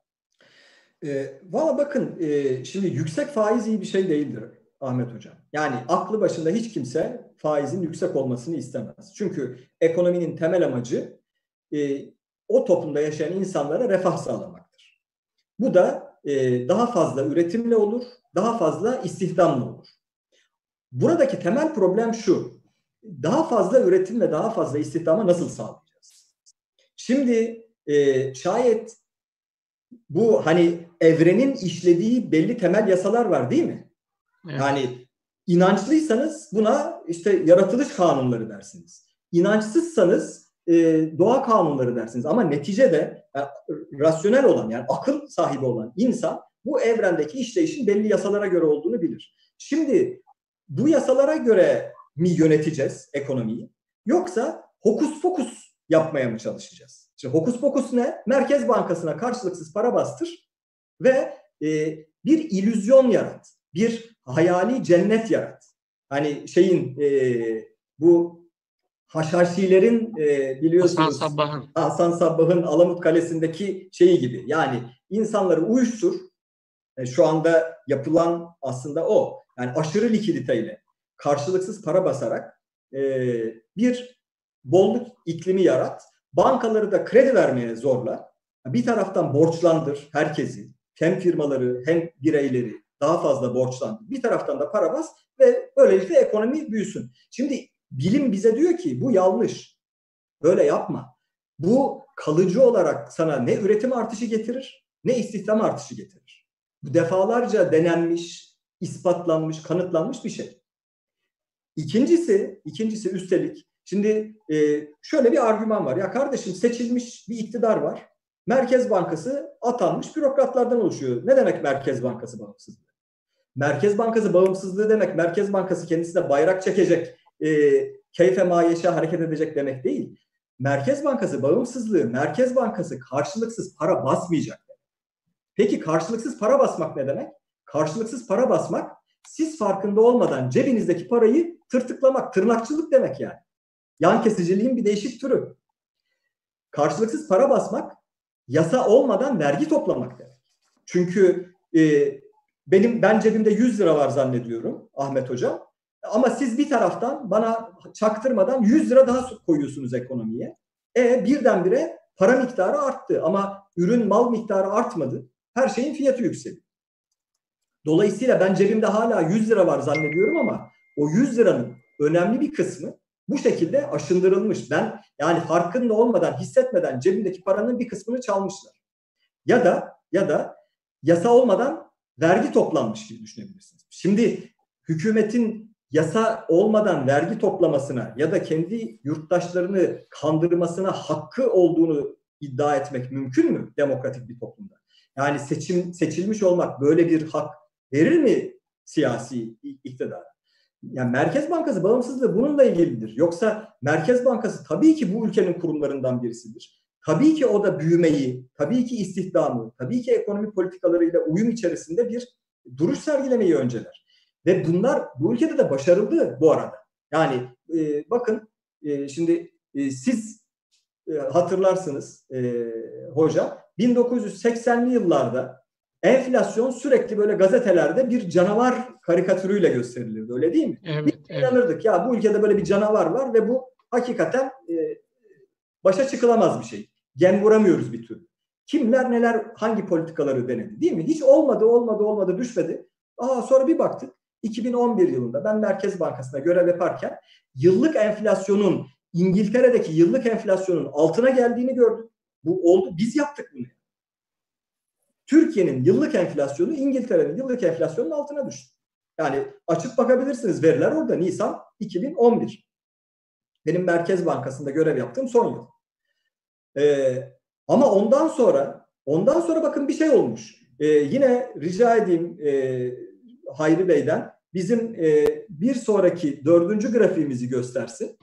E, Valla bakın e, şimdi yüksek faiz iyi bir şey değildir Ahmet Hocam. Yani aklı başında hiç kimse faizin yüksek olmasını istemez. Çünkü ekonominin temel amacı e, o toplumda yaşayan insanlara refah sağlamaktır. Bu da e, daha fazla üretimle olur, daha fazla istihdamla olur. Buradaki temel problem şu. Daha fazla üretim ve daha fazla istihdamı nasıl sağlayacağız? Şimdi e, şayet bu hani evrenin işlediği belli temel yasalar var değil mi? Evet. Yani inançlıysanız buna işte yaratılış kanunları dersiniz. İnançsızsanız e, doğa kanunları dersiniz. Ama neticede yani, rasyonel olan yani akıl sahibi olan insan bu evrendeki işleyişin belli yasalara göre olduğunu bilir. Şimdi bu yasalara göre mi yöneteceğiz ekonomiyi? Yoksa hokus pokus yapmaya mı çalışacağız? İşte hokus pokus ne? Merkez Bankası'na karşılıksız para bastır ve e, bir illüzyon yarat. Bir hayali cennet yarat. Hani şeyin e, bu Haşhaşilerin e, biliyorsunuz Hasan Sabbah'ın Hasan Sabbah'ın Alamut Kalesi'ndeki şeyi gibi. Yani insanları uyuştur. E, şu anda yapılan aslında o. Yani aşırı likiditeyle karşılıksız para basarak e, bir bolluk iklimi yarat. Bankaları da kredi vermeye zorla. Bir taraftan borçlandır herkesi. Hem firmaları hem bireyleri daha fazla borçlandır. Bir taraftan da para bas ve böylelikle ekonomi büyüsün. Şimdi bilim bize diyor ki bu yanlış. Böyle yapma. Bu kalıcı olarak sana ne üretim artışı getirir ne istihdam artışı getirir. Bu defalarca denenmiş, ispatlanmış, kanıtlanmış bir şey. İkincisi, ikincisi üstelik şimdi e, şöyle bir argüman var. Ya kardeşim seçilmiş bir iktidar var. Merkez Bankası atanmış bürokratlardan oluşuyor. Ne demek Merkez Bankası bağımsızlığı? Merkez Bankası bağımsızlığı demek Merkez Bankası kendisine bayrak çekecek, e, keyfe mayeşe hareket edecek demek değil. Merkez Bankası bağımsızlığı, Merkez Bankası karşılıksız para basmayacak. Peki karşılıksız para basmak ne demek? Karşılıksız para basmak siz farkında olmadan cebinizdeki parayı tırtıklamak, tırnakçılık demek yani. Yan kesiciliğin bir değişik türü. Karşılıksız para basmak yasa olmadan vergi toplamak demek. Çünkü e, benim ben cebimde 100 lira var zannediyorum Ahmet Hocam. Ama siz bir taraftan bana çaktırmadan 100 lira daha koyuyorsunuz ekonomiye. E birdenbire para miktarı arttı ama ürün mal miktarı artmadı. Her şeyin fiyatı yükseliyor. Dolayısıyla ben cebimde hala 100 lira var zannediyorum ama o 100 liranın önemli bir kısmı bu şekilde aşındırılmış. Ben yani farkında olmadan, hissetmeden cebimdeki paranın bir kısmını çalmışlar. Ya da ya da yasa olmadan vergi toplanmış gibi düşünebilirsiniz. Şimdi hükümetin yasa olmadan vergi toplamasına ya da kendi yurttaşlarını kandırmasına hakkı olduğunu iddia etmek mümkün mü demokratik bir toplumda? Yani seçim seçilmiş olmak böyle bir hak verir mi siyasi iktidar? Yani Merkez Bankası bağımsızlığı bununla ilgilidir. Yoksa Merkez Bankası tabii ki bu ülkenin kurumlarından birisidir. Tabii ki o da büyümeyi, tabii ki istihdamı, tabii ki ekonomi politikalarıyla uyum içerisinde bir duruş sergilemeyi önceler. Ve bunlar bu ülkede de başarıldı bu arada. Yani e, bakın e, şimdi e, siz e, hatırlarsınız e, hoca 1980'li yıllarda enflasyon sürekli böyle gazetelerde bir canavar karikatürüyle gösterilirdi öyle değil mi? Evet, Biz evet. inanırdık ya bu ülkede böyle bir canavar var ve bu hakikaten e, başa çıkılamaz bir şey. Gem vuramıyoruz bir türlü. Kimler neler hangi politikaları denedi değil mi? Hiç olmadı olmadı olmadı düşmedi. Aa sonra bir baktık 2011 yılında ben Merkez Bankası'nda görev yaparken yıllık enflasyonun İngiltere'deki yıllık enflasyonun altına geldiğini gördük. Bu oldu. Biz yaptık bunu. Türkiye'nin yıllık enflasyonu İngiltere'nin yıllık enflasyonun altına düştü. Yani açıp bakabilirsiniz veriler orada Nisan 2011. Benim Merkez Bankası'nda görev yaptığım son yıl. Ee, ama ondan sonra ondan sonra bakın bir şey olmuş. Ee, yine rica edeyim e, Hayri Bey'den bizim e, bir sonraki dördüncü grafiğimizi göstersin.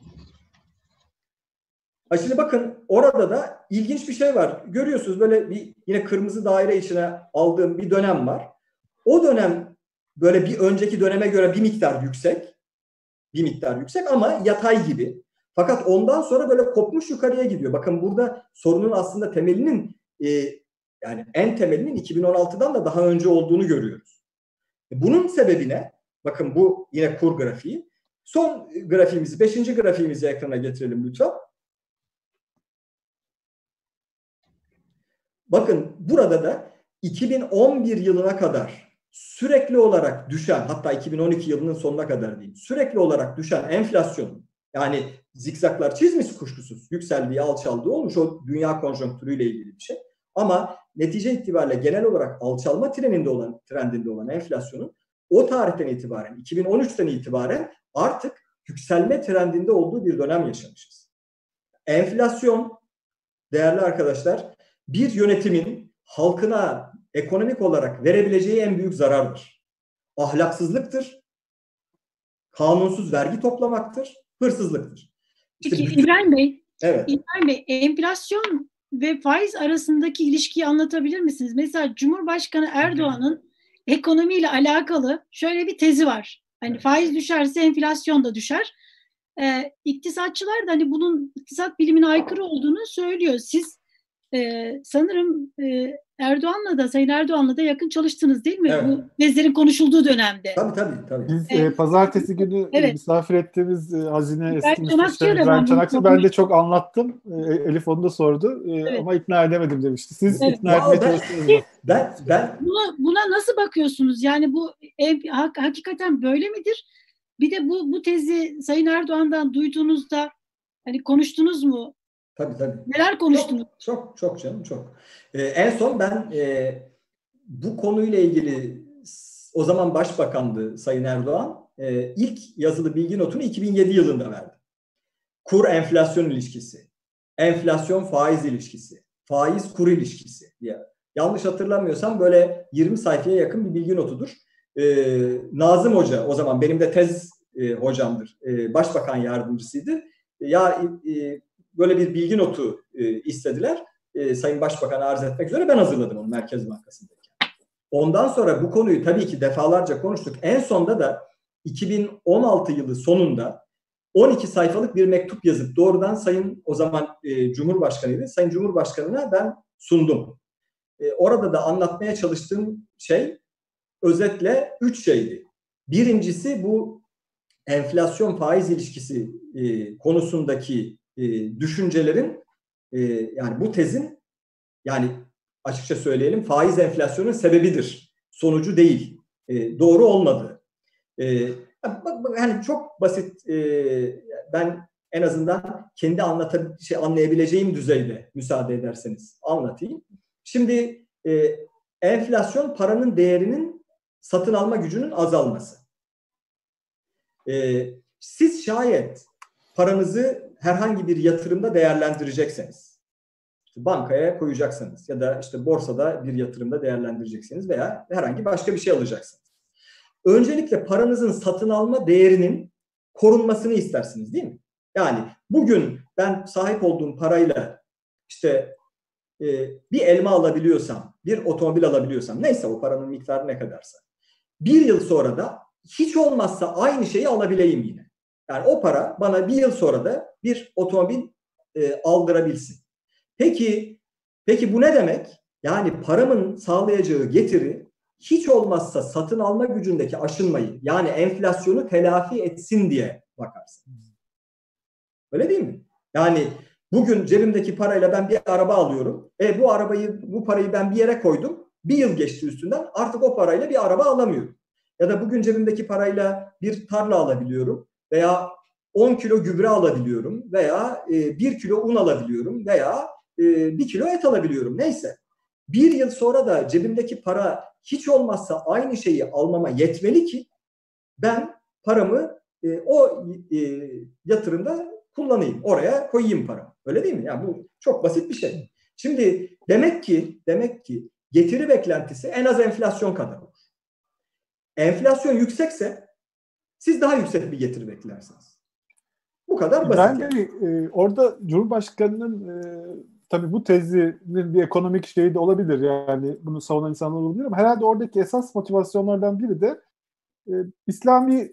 Ha şimdi bakın orada da ilginç bir şey var. Görüyorsunuz böyle bir yine kırmızı daire içine aldığım bir dönem var. O dönem böyle bir önceki döneme göre bir miktar yüksek. Bir miktar yüksek ama yatay gibi. Fakat ondan sonra böyle kopmuş yukarıya gidiyor. Bakın burada sorunun aslında temelinin e, yani en temelinin 2016'dan da daha önce olduğunu görüyoruz. Bunun sebebi ne? Bakın bu yine kur grafiği. Son grafiğimizi, beşinci grafiğimizi ekrana getirelim lütfen. Bakın burada da 2011 yılına kadar sürekli olarak düşen hatta 2012 yılının sonuna kadar diyeyim sürekli olarak düşen enflasyon yani zikzaklar çizmiş kuşkusuz yükseldiği alçaldığı olmuş o dünya konjonktürüyle ilgili bir şey. Ama netice itibariyle genel olarak alçalma trendinde olan trendinde olan enflasyonun o tarihten itibaren 2013'ten itibaren artık yükselme trendinde olduğu bir dönem yaşamışız. Enflasyon değerli arkadaşlar bir yönetimin halkına ekonomik olarak verebileceği en büyük zarardır. Ahlaksızlıktır, kanunsuz vergi toplamaktır, hırsızlıktır. İşte Peki bütün... İbrahim Bey, evet. İbrahim Bey enflasyon ve faiz arasındaki ilişkiyi anlatabilir misiniz? Mesela Cumhurbaşkanı Erdoğan'ın ekonomiyle alakalı şöyle bir tezi var. Hani faiz düşerse enflasyon da düşer. Ee, iktisatçılar da hani bunun iktisat bilimine aykırı olduğunu söylüyor. Siz e, sanırım e, Erdoğan'la da Sayın Erdoğan'la da yakın çalıştınız değil mi? Evet. Bu tezlerin konuşulduğu dönemde. Tabii tabii. tabii. Biz evet. e, pazartesi günü evet. misafir ettiğimiz e, hazine eski müsteşarı İbrahim Çanakçı ben de çok anlattım. E, Elif onu da sordu e, evet. ama ikna edemedim demişti. Siz evet. ikna etmeye çalıştınız mı? Ben, ben... Buna, buna nasıl bakıyorsunuz? Yani bu ev, hak, hakikaten böyle midir? Bir de bu bu tezi Sayın Erdoğan'dan duyduğunuzda hani konuştunuz mu? Tabii tabii. Neler konuştunuz? Çok çok, çok canım çok. Ee, en son ben e, bu konuyla ilgili o zaman başbakandı Sayın Erdoğan. E, ilk yazılı bilgi notunu 2007 yılında verdi. Kur enflasyon ilişkisi, enflasyon faiz ilişkisi, faiz kur ilişkisi diye. Yanlış hatırlamıyorsam böyle 20 sayfaya yakın bir bilgi notudur. E, Nazım Hoca o zaman benim de tez e, hocamdır. E, başbakan yardımcısıydı. Ya e, böyle bir bilgi notu e, istediler. E, Sayın Başbakan'a arz etmek üzere ben hazırladım onu Merkez Bankası'ndayken. Ondan sonra bu konuyu tabii ki defalarca konuştuk. En sonda da 2016 yılı sonunda 12 sayfalık bir mektup yazıp doğrudan Sayın o zaman e, Cumhurbaşkanıydı. Sayın Cumhurbaşkanı'na ben sundum. E, orada da anlatmaya çalıştığım şey özetle üç şeydi. Birincisi bu enflasyon faiz ilişkisi e, konusundaki e, düşüncelerin e, yani bu tezin yani açıkça söyleyelim faiz enflasyonun sebebidir. Sonucu değil. E, doğru olmadı. E, hani çok basit e, ben en azından kendi anlata, şey, anlayabileceğim düzeyde müsaade ederseniz anlatayım. Şimdi e, enflasyon paranın değerinin satın alma gücünün azalması. Ee, siz şayet paranızı herhangi bir yatırımda değerlendirecekseniz, işte bankaya koyacaksınız ya da işte borsada bir yatırımda değerlendireceksiniz veya herhangi başka bir şey alacaksınız. Öncelikle paranızın satın alma değerinin korunmasını istersiniz değil mi? Yani bugün ben sahip olduğum parayla işte e, bir elma alabiliyorsam, bir otomobil alabiliyorsam, neyse o paranın miktarı ne kadarsa. Bir yıl sonra da hiç olmazsa aynı şeyi alabileyim yine. Yani o para bana bir yıl sonra da bir otomobil e, aldırabilsin. Peki, peki bu ne demek? Yani paramın sağlayacağı getiri hiç olmazsa satın alma gücündeki aşınmayı yani enflasyonu telafi etsin diye bakarsın. Öyle değil mi? Yani bugün cebimdeki parayla ben bir araba alıyorum. E bu arabayı bu parayı ben bir yere koydum. Bir yıl geçti üstünden artık o parayla bir araba alamıyorum. Ya da bugün cebimdeki parayla bir tarla alabiliyorum veya 10 kilo gübre alabiliyorum veya e, 1 kilo un alabiliyorum veya e, 1 kilo et alabiliyorum neyse. Bir yıl sonra da cebimdeki para hiç olmazsa aynı şeyi almama yetmeli ki ben paramı e, o e, yatırımda kullanayım. Oraya koyayım paramı. Öyle değil mi? Yani bu çok basit bir şey. Şimdi demek ki demek ki getiri beklentisi en az enflasyon kadar olur. Enflasyon yüksekse siz daha yüksek bir getiri beklersiniz. Bu kadar basit. Ben de e, orada Cumhurbaşkanı'nın e, tabii bu tezinin bir ekonomik şeyi de olabilir. Yani bunu savunan insanlar olabilir ama herhalde oradaki esas motivasyonlardan biri de e, İslami e,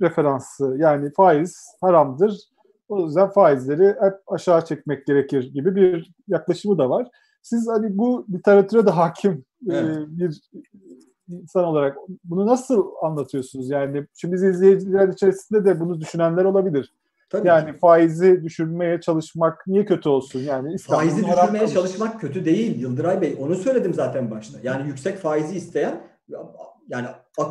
referansı. Yani faiz haramdır. O yüzden faizleri hep aşağı çekmek gerekir gibi bir yaklaşımı da var. Siz hani bu literatüre de hakim e, evet. e, bir insan olarak bunu nasıl anlatıyorsunuz? Yani şimdi izleyiciler içerisinde de bunu düşünenler olabilir. Tabii yani ki. faizi düşürmeye çalışmak niye kötü olsun? Yani faizi düşürmeye çalışmak kötü değil Yıldıray Bey. Onu söyledim zaten başta. Yani yüksek faizi isteyen yani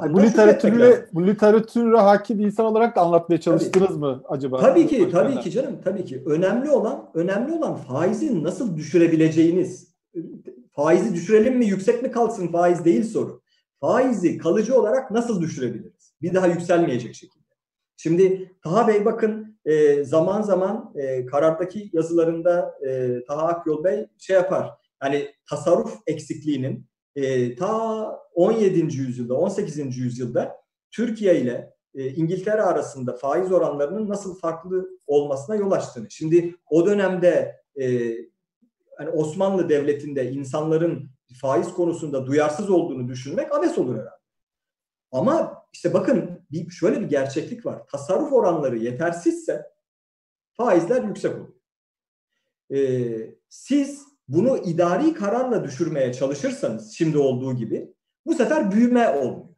bu literatürle bu literatüre hakim insan olarak da anlatmaya çalıştınız tabii. mı acaba? Tabii ki, tabii ki canım, tabii ki. Önemli olan önemli olan faizi nasıl düşürebileceğiniz. Faizi düşürelim mi, yüksek mi kalsın faiz değil soru. Faizi kalıcı olarak nasıl düşürebiliriz? Bir daha yükselmeyecek şekilde. Şimdi Taha Bey bakın e, zaman zaman e, karardaki yazılarında e, Taha Akyol Bey şey yapar. Yani tasarruf eksikliğinin e, ta 17. yüzyılda, 18. yüzyılda Türkiye ile e, İngiltere arasında faiz oranlarının nasıl farklı olmasına yol açtığını. Şimdi o dönemde e, yani Osmanlı Devleti'nde insanların faiz konusunda duyarsız olduğunu düşünmek abes olur herhalde. Ama işte bakın bir, şöyle bir gerçeklik var. Tasarruf oranları yetersizse faizler yüksek olur. Ee, siz bunu idari kararla düşürmeye çalışırsanız şimdi olduğu gibi bu sefer büyüme olmuyor.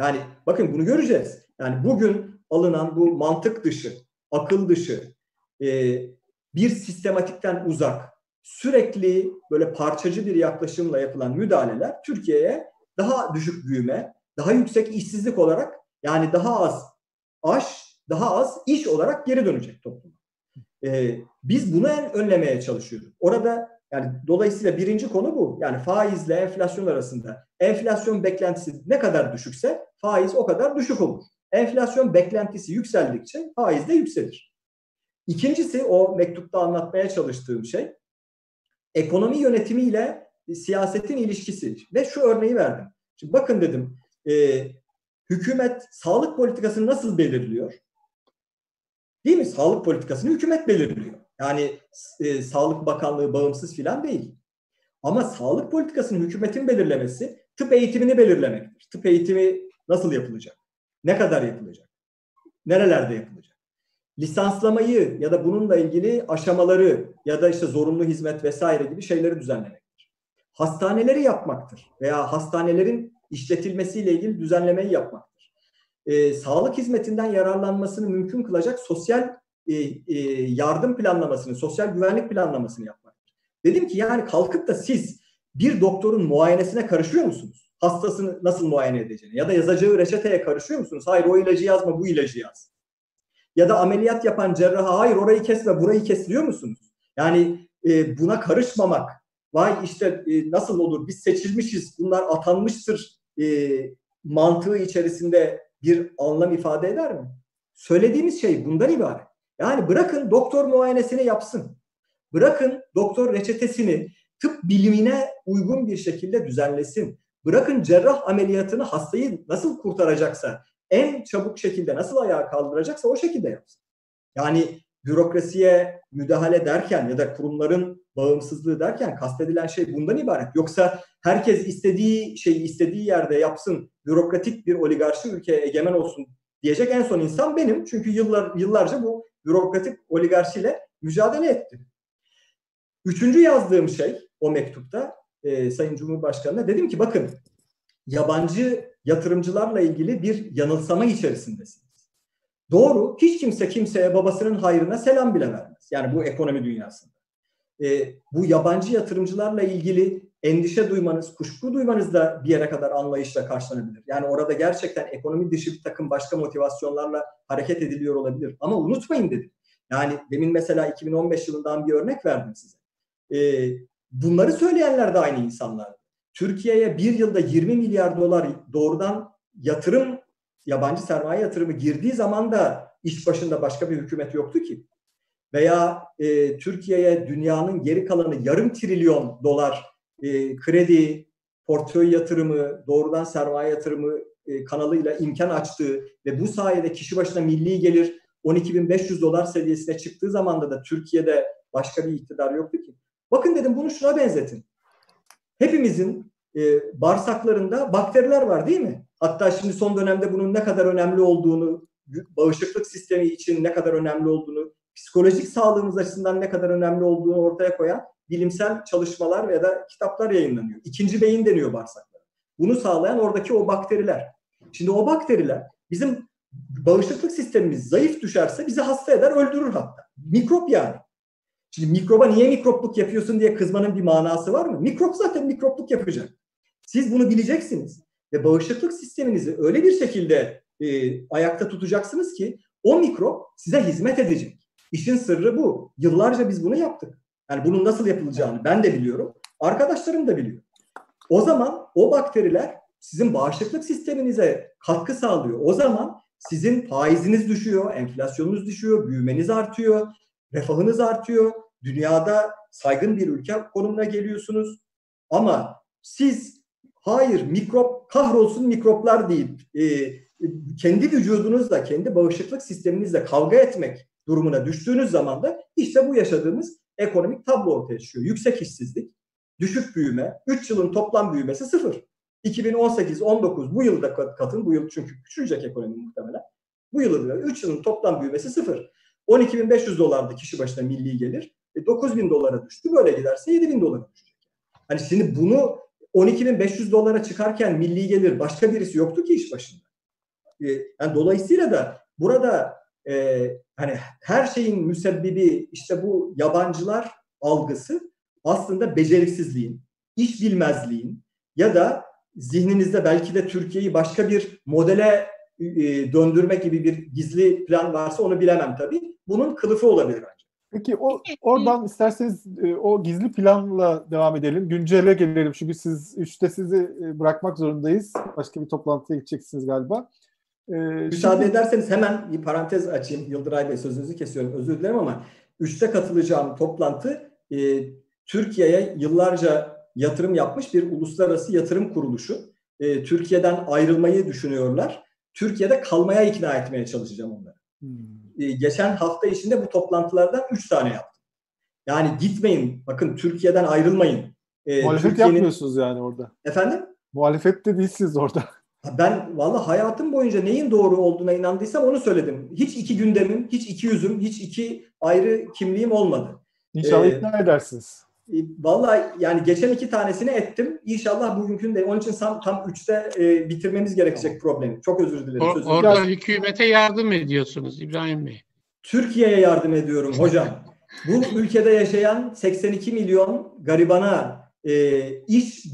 Yani bakın bunu göreceğiz. Yani bugün alınan bu mantık dışı, akıl dışı, e, bir sistematikten uzak, sürekli böyle parçacı bir yaklaşımla yapılan müdahaleler Türkiye'ye daha düşük büyüme, daha yüksek işsizlik olarak yani daha az aş, daha az iş olarak geri dönecek toplum. Ee, biz bunu önlemeye çalışıyoruz. Orada yani dolayısıyla birinci konu bu. Yani faizle enflasyon arasında enflasyon beklentisi ne kadar düşükse faiz o kadar düşük olur. Enflasyon beklentisi yükseldikçe faiz de yükselir. İkincisi o mektupta anlatmaya çalıştığım şey ekonomi yönetimiyle siyasetin ilişkisi. Ve şu örneği verdim. Şimdi bakın dedim e, hükümet sağlık politikasını nasıl belirliyor? Değil mi? Sağlık politikasını hükümet belirliyor. Yani e, Sağlık Bakanlığı bağımsız filan değil. Ama sağlık politikasını hükümetin belirlemesi tıp eğitimini belirlemektir. Tıp eğitimi nasıl yapılacak? Ne kadar yapılacak? Nerelerde yapılacak? Lisanslamayı ya da bununla ilgili aşamaları ya da işte zorunlu hizmet vesaire gibi şeyleri düzenlemektir. Hastaneleri yapmaktır veya hastanelerin işletilmesiyle ilgili düzenlemeyi yapmaktır. Ee, sağlık hizmetinden yararlanmasını mümkün kılacak sosyal e, e, yardım planlamasını, sosyal güvenlik planlamasını yapmak. Dedim ki yani kalkıp da siz bir doktorun muayenesine karışıyor musunuz? Hastasını nasıl muayene edeceğini ya da yazacağı reçeteye karışıyor musunuz? Hayır o ilacı yazma bu ilacı yaz. Ya da ameliyat yapan cerraha hayır orayı kesme burayı kes musunuz? Yani e, buna karışmamak. Vay işte e, nasıl olur biz seçilmişiz bunlar atanmıştır e, mantığı içerisinde bir anlam ifade eder mi? Söylediğimiz şey bundan ibaret. Yani bırakın doktor muayenesini yapsın. Bırakın doktor reçetesini tıp bilimine uygun bir şekilde düzenlesin. Bırakın cerrah ameliyatını hastayı nasıl kurtaracaksa, en çabuk şekilde nasıl ayağa kaldıracaksa o şekilde yapsın. Yani bürokrasiye müdahale derken ya da kurumların bağımsızlığı derken kastedilen şey bundan ibaret. Yoksa herkes istediği şeyi istediği yerde yapsın, bürokratik bir oligarşi ülkeye egemen olsun diyecek en son insan benim. Çünkü yıllar yıllarca bu bürokratik oligarşiyle mücadele ettim. Üçüncü yazdığım şey o mektupta e, Sayın Cumhurbaşkanı'na dedim ki bakın yabancı yatırımcılarla ilgili bir yanılsama içerisindesiniz. Doğru, hiç kimse kimseye babasının hayrına selam bile vermez. Yani bu ekonomi dünyasında. E, bu yabancı yatırımcılarla ilgili endişe duymanız, kuşku duymanız da bir yere kadar anlayışla karşılanabilir. Yani orada gerçekten ekonomi dışı bir takım başka motivasyonlarla hareket ediliyor olabilir. Ama unutmayın dedim. Yani demin mesela 2015 yılından bir örnek verdim size. E, bunları söyleyenler de aynı insanlar. Türkiye'ye bir yılda 20 milyar dolar doğrudan yatırım, yabancı sermaye yatırımı girdiği zaman da iş başında başka bir hükümet yoktu ki. Veya e, Türkiye'ye dünyanın geri kalanı yarım trilyon dolar e, kredi, portföy yatırımı, doğrudan sermaye yatırımı e, kanalıyla imkan açtığı ve bu sayede kişi başına milli gelir 12.500 dolar seviyesine çıktığı zamanda da Türkiye'de başka bir iktidar yoktu ki. Bakın dedim bunu şuna benzetin. Hepimizin e, bağırsaklarında bakteriler var değil mi? Hatta şimdi son dönemde bunun ne kadar önemli olduğunu, bağışıklık sistemi için ne kadar önemli olduğunu, psikolojik sağlığımız açısından ne kadar önemli olduğunu ortaya koyan bilimsel çalışmalar ya da kitaplar yayınlanıyor. İkinci beyin deniyor bağırsaklara. Bunu sağlayan oradaki o bakteriler. Şimdi o bakteriler bizim bağışıklık sistemimiz zayıf düşerse bizi hasta eder, öldürür hatta. Mikrop yani. Şimdi mikroba niye mikropluk yapıyorsun diye kızmanın bir manası var mı? Mikrop zaten mikropluk yapacak. Siz bunu bileceksiniz ve bağışıklık sisteminizi öyle bir şekilde e, ayakta tutacaksınız ki o mikrop size hizmet edecek. İşin sırrı bu. Yıllarca biz bunu yaptık. Yani bunun nasıl yapılacağını ben de biliyorum. Arkadaşlarım da biliyor. O zaman o bakteriler sizin bağışıklık sisteminize katkı sağlıyor. O zaman sizin faiziniz düşüyor, enflasyonunuz düşüyor, büyümeniz artıyor, refahınız artıyor. Dünyada saygın bir ülke konumuna geliyorsunuz. Ama siz hayır mikrop kahrolsun mikroplar deyip e, kendi vücudunuzla, kendi bağışıklık sisteminizle kavga etmek durumuna düştüğünüz zaman da işte bu yaşadığımız ekonomik tablo ortaya çıkıyor. Yüksek işsizlik, düşük büyüme, 3 yılın toplam büyümesi sıfır. 2018-19 bu yılda katın, bu yıl çünkü küçülecek ekonomi muhtemelen. Bu yılda 3 yılın toplam büyümesi sıfır. 12.500 dolardı kişi başına milli gelir. E 9.000 dolara düştü. Böyle giderse 7.000 dolara düşecek. Hani şimdi bunu 12.500 dolara çıkarken milli gelir başka birisi yoktu ki iş başında. E, yani dolayısıyla da burada e, hani her şeyin müsebbibi işte bu yabancılar algısı aslında beceriksizliğin, iş bilmezliğin ya da zihninizde belki de Türkiye'yi başka bir modele e, döndürmek gibi bir gizli plan varsa onu bilemem tabii. Bunun kılıfı olabilir bence. Peki o oradan isterseniz e, o gizli planla devam edelim. Güncele gelelim çünkü siz üçte sizi e, bırakmak zorundayız. Başka bir toplantıya gideceksiniz galiba. Ee, Müsaade şimdi... ederseniz hemen bir parantez açayım. Yıldıray Bey sözünüzü kesiyorum. Özür dilerim ama üçte katılacağım toplantı e, Türkiye'ye yıllarca yatırım yapmış bir uluslararası yatırım kuruluşu. E, Türkiye'den ayrılmayı düşünüyorlar. Türkiye'de kalmaya ikna etmeye çalışacağım onları. Hmm. E, geçen hafta içinde bu toplantılardan üç tane yaptım. Yani gitmeyin, bakın Türkiye'den ayrılmayın. E, Muhalefet yapmıyorsunuz yani orada. Efendim? Muhalefet de değilsiniz orada. Ben valla hayatım boyunca neyin doğru olduğuna inandıysam onu söyledim. Hiç iki gündemim, hiç iki yüzüm, hiç iki ayrı kimliğim olmadı. İnşallah ee, ikna edersiniz. E, valla yani geçen iki tanesini ettim. İnşallah bugünkü de onun için tam, tam üçte e, bitirmemiz gerekecek tamam. problemi. Çok özür dilerim. O, orada Biraz... hükümete yardım ediyorsunuz İbrahim Bey. Türkiye'ye yardım ediyorum hocam. Bu ülkede yaşayan 82 milyon garibana e, iş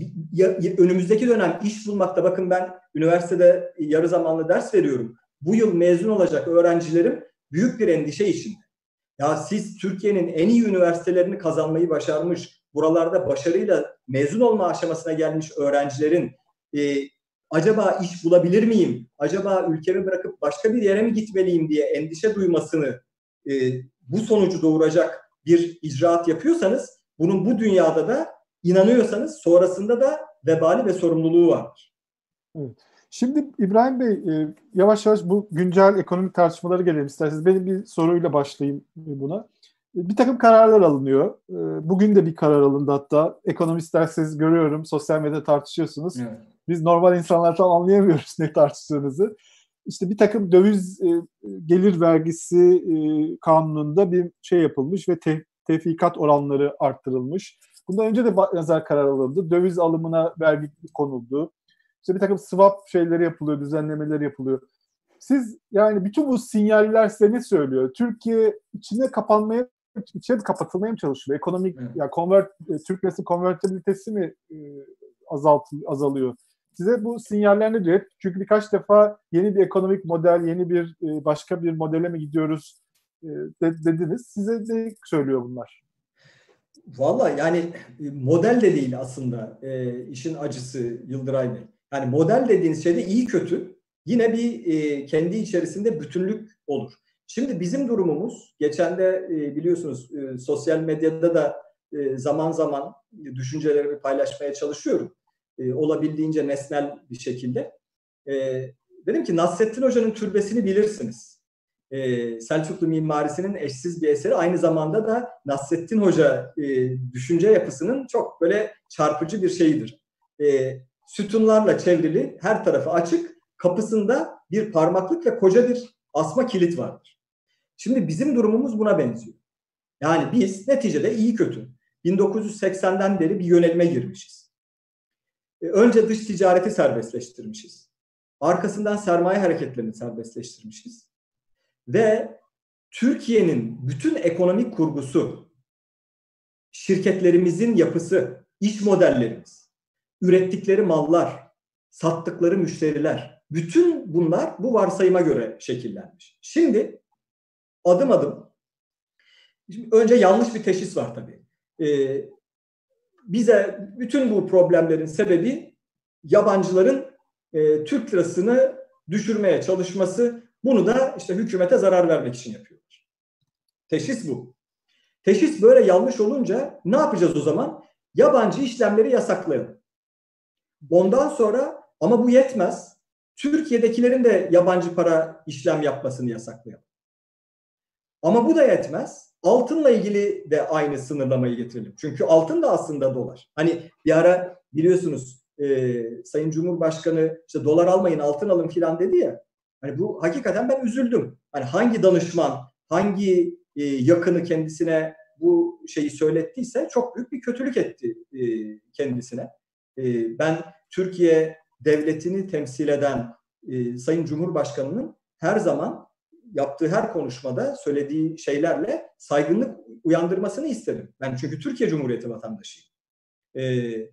önümüzdeki dönem iş bulmakta bakın ben üniversitede yarı zamanlı ders veriyorum. Bu yıl mezun olacak öğrencilerim büyük bir endişe içinde. Ya siz Türkiye'nin en iyi üniversitelerini kazanmayı başarmış, buralarda başarıyla mezun olma aşamasına gelmiş öğrencilerin e, acaba iş bulabilir miyim? Acaba ülkemi bırakıp başka bir yere mi gitmeliyim diye endişe duymasını e, bu sonucu doğuracak bir icraat yapıyorsanız bunun bu dünyada da inanıyorsanız sonrasında da vebali ve sorumluluğu vardır. Evet. Şimdi İbrahim Bey e, yavaş yavaş bu güncel ekonomik tartışmaları gelelim isterseniz. Benim bir soruyla başlayayım buna. E, bir takım kararlar alınıyor. E, bugün de bir karar alındı hatta. Ekonomistler siz görüyorum sosyal medyada tartışıyorsunuz. Evet. Biz normal insanlar tam anlayamıyoruz ne tartıştığınızı. İşte bir takım döviz gelir vergisi kanununda bir şey yapılmış ve te, tevfikat oranları arttırılmış. Bundan önce de benzer karar alındı. Döviz alımına vergi konuldu. İşte bir takım swap şeyleri yapılıyor, düzenlemeleri yapılıyor. Siz yani bütün bu sinyaller size ne söylüyor? Türkiye içine kapanmaya, içine kapatılmaya mı çalışıyor? Ekonomik, evet. yani convert, e, Türk lirası konvertibilitesi mi e, azalt, azalıyor? Size bu sinyaller ne diyor? Çünkü birkaç defa yeni bir ekonomik model, yeni bir e, başka bir modele mi gidiyoruz e, de, dediniz. Size ne söylüyor bunlar? Valla yani e, model de değil aslında e, işin acısı Yıldıray Bey. Yani model dediğiniz şeyde iyi kötü yine bir e, kendi içerisinde bütünlük olur. Şimdi bizim durumumuz geçen de e, biliyorsunuz e, sosyal medyada da e, zaman zaman düşüncelerimi paylaşmaya çalışıyorum. E, olabildiğince nesnel bir şekilde. E, dedim ki Nasrettin Hoca'nın türbesini bilirsiniz. E, Selçuklu mimarisinin eşsiz bir eseri. Aynı zamanda da Nasrettin Hoca e, düşünce yapısının çok böyle çarpıcı bir şeyidir. E, sütunlarla çevrili, her tarafı açık, kapısında bir parmaklık ve koca bir asma kilit vardır. Şimdi bizim durumumuz buna benziyor. Yani biz neticede iyi kötü 1980'den beri bir yönelime girmişiz. E, önce dış ticareti serbestleştirmişiz. Arkasından sermaye hareketlerini serbestleştirmişiz. Ve Türkiye'nin bütün ekonomik kurgusu, şirketlerimizin yapısı, iş modellerimiz, ürettikleri mallar, sattıkları müşteriler, bütün bunlar bu varsayıma göre şekillenmiş. Şimdi adım adım, şimdi önce yanlış bir teşhis var tabii. Ee, bize bütün bu problemlerin sebebi yabancıların e, Türk lirasını düşürmeye çalışması, bunu da işte hükümete zarar vermek için yapıyorlar. Teşhis bu. Teşhis böyle yanlış olunca ne yapacağız o zaman? Yabancı işlemleri yasaklayalım. Ondan sonra ama bu yetmez. Türkiye'dekilerin de yabancı para işlem yapmasını yasaklayalım. Ama bu da yetmez. Altınla ilgili de aynı sınırlamayı getirelim. Çünkü altın da aslında dolar. Hani bir ara biliyorsunuz e, Sayın Cumhurbaşkanı işte dolar almayın altın alın filan dedi ya. Hani bu hakikaten ben üzüldüm. Hani hangi danışman, hangi e, yakını kendisine bu şeyi söylettiyse çok büyük bir kötülük etti e, kendisine. Ee, ben Türkiye devletini temsil eden e, Sayın Cumhurbaşkanı'nın her zaman yaptığı her konuşmada söylediği şeylerle saygınlık uyandırmasını isterim. Ben çünkü Türkiye Cumhuriyeti vatandaşıyım. Ee,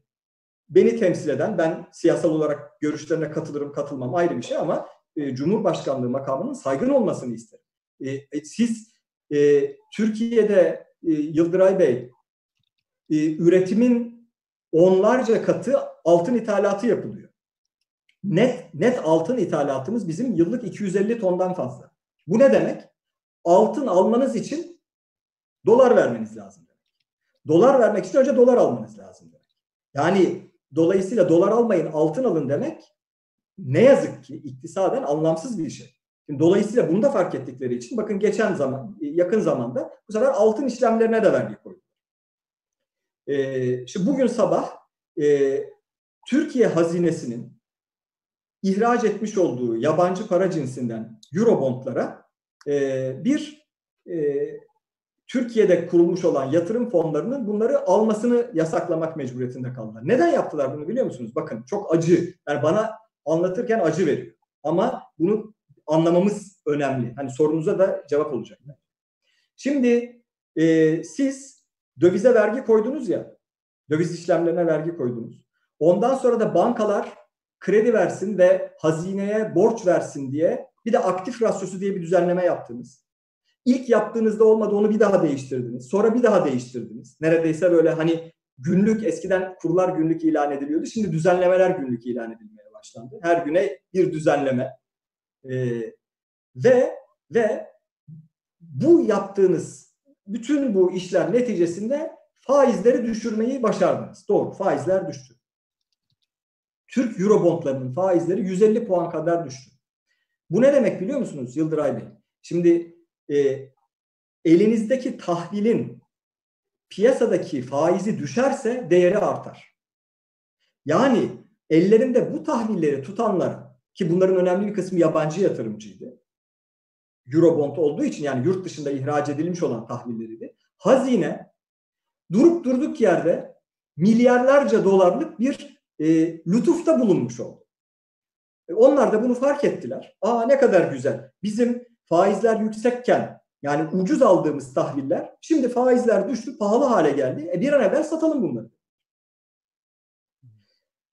beni temsil eden, ben siyasal olarak görüşlerine katılırım katılmam ayrı bir şey ama e, Cumhurbaşkanlığı makamının saygın olmasını isterim. E, siz Türkiye'de Yıldıray Bey üretimin onlarca katı altın ithalatı yapılıyor. Net net altın ithalatımız bizim yıllık 250 tondan fazla. Bu ne demek? Altın almanız için dolar vermeniz lazım demek. Dolar vermek için önce dolar almanız lazım demek. Yani dolayısıyla dolar almayın altın alın demek ne yazık ki iktisaden anlamsız bir şey. Şimdi dolayısıyla bunu da fark ettikleri için bakın geçen zaman yakın zamanda bu sefer altın işlemlerine de vergi koydu. E, şimdi bugün sabah e, Türkiye hazinesinin ihraç etmiş olduğu yabancı para cinsinden Eurobondlara e, bir e, Türkiye'de kurulmuş olan yatırım fonlarının bunları almasını yasaklamak mecburiyetinde kaldılar. Neden yaptılar bunu biliyor musunuz? Bakın çok acı. Yani bana anlatırken acı veriyor. Ama bunu anlamamız önemli. Hani sorunuza da cevap olacak. Şimdi e, siz Dövize vergi koydunuz ya. Döviz işlemlerine vergi koydunuz. Ondan sonra da bankalar kredi versin ve hazineye borç versin diye bir de aktif rasyosu diye bir düzenleme yaptınız. İlk yaptığınızda olmadı onu bir daha değiştirdiniz. Sonra bir daha değiştirdiniz. Neredeyse böyle hani günlük eskiden kurlar günlük ilan ediliyordu. Şimdi düzenlemeler günlük ilan edilmeye başlandı. Her güne bir düzenleme. E, ve ve bu yaptığınız bütün bu işler neticesinde faizleri düşürmeyi başardınız. Doğru faizler düştü. Türk Eurobondlarının faizleri 150 puan kadar düştü. Bu ne demek biliyor musunuz Yıldıray Bey? Şimdi e, elinizdeki tahvilin piyasadaki faizi düşerse değeri artar. Yani ellerinde bu tahvilleri tutanlar ki bunların önemli bir kısmı yabancı yatırımcıydı. Eurobond olduğu için yani yurt dışında ihraç edilmiş olan tahvilleriydi. Hazine durup durduk yerde milyarlarca dolarlık bir e, lütufta bulunmuş oldu. E, onlar da bunu fark ettiler. Aa ne kadar güzel. Bizim faizler yüksekken yani ucuz aldığımız tahviller şimdi faizler düştü pahalı hale geldi. E bir an evvel satalım bunları.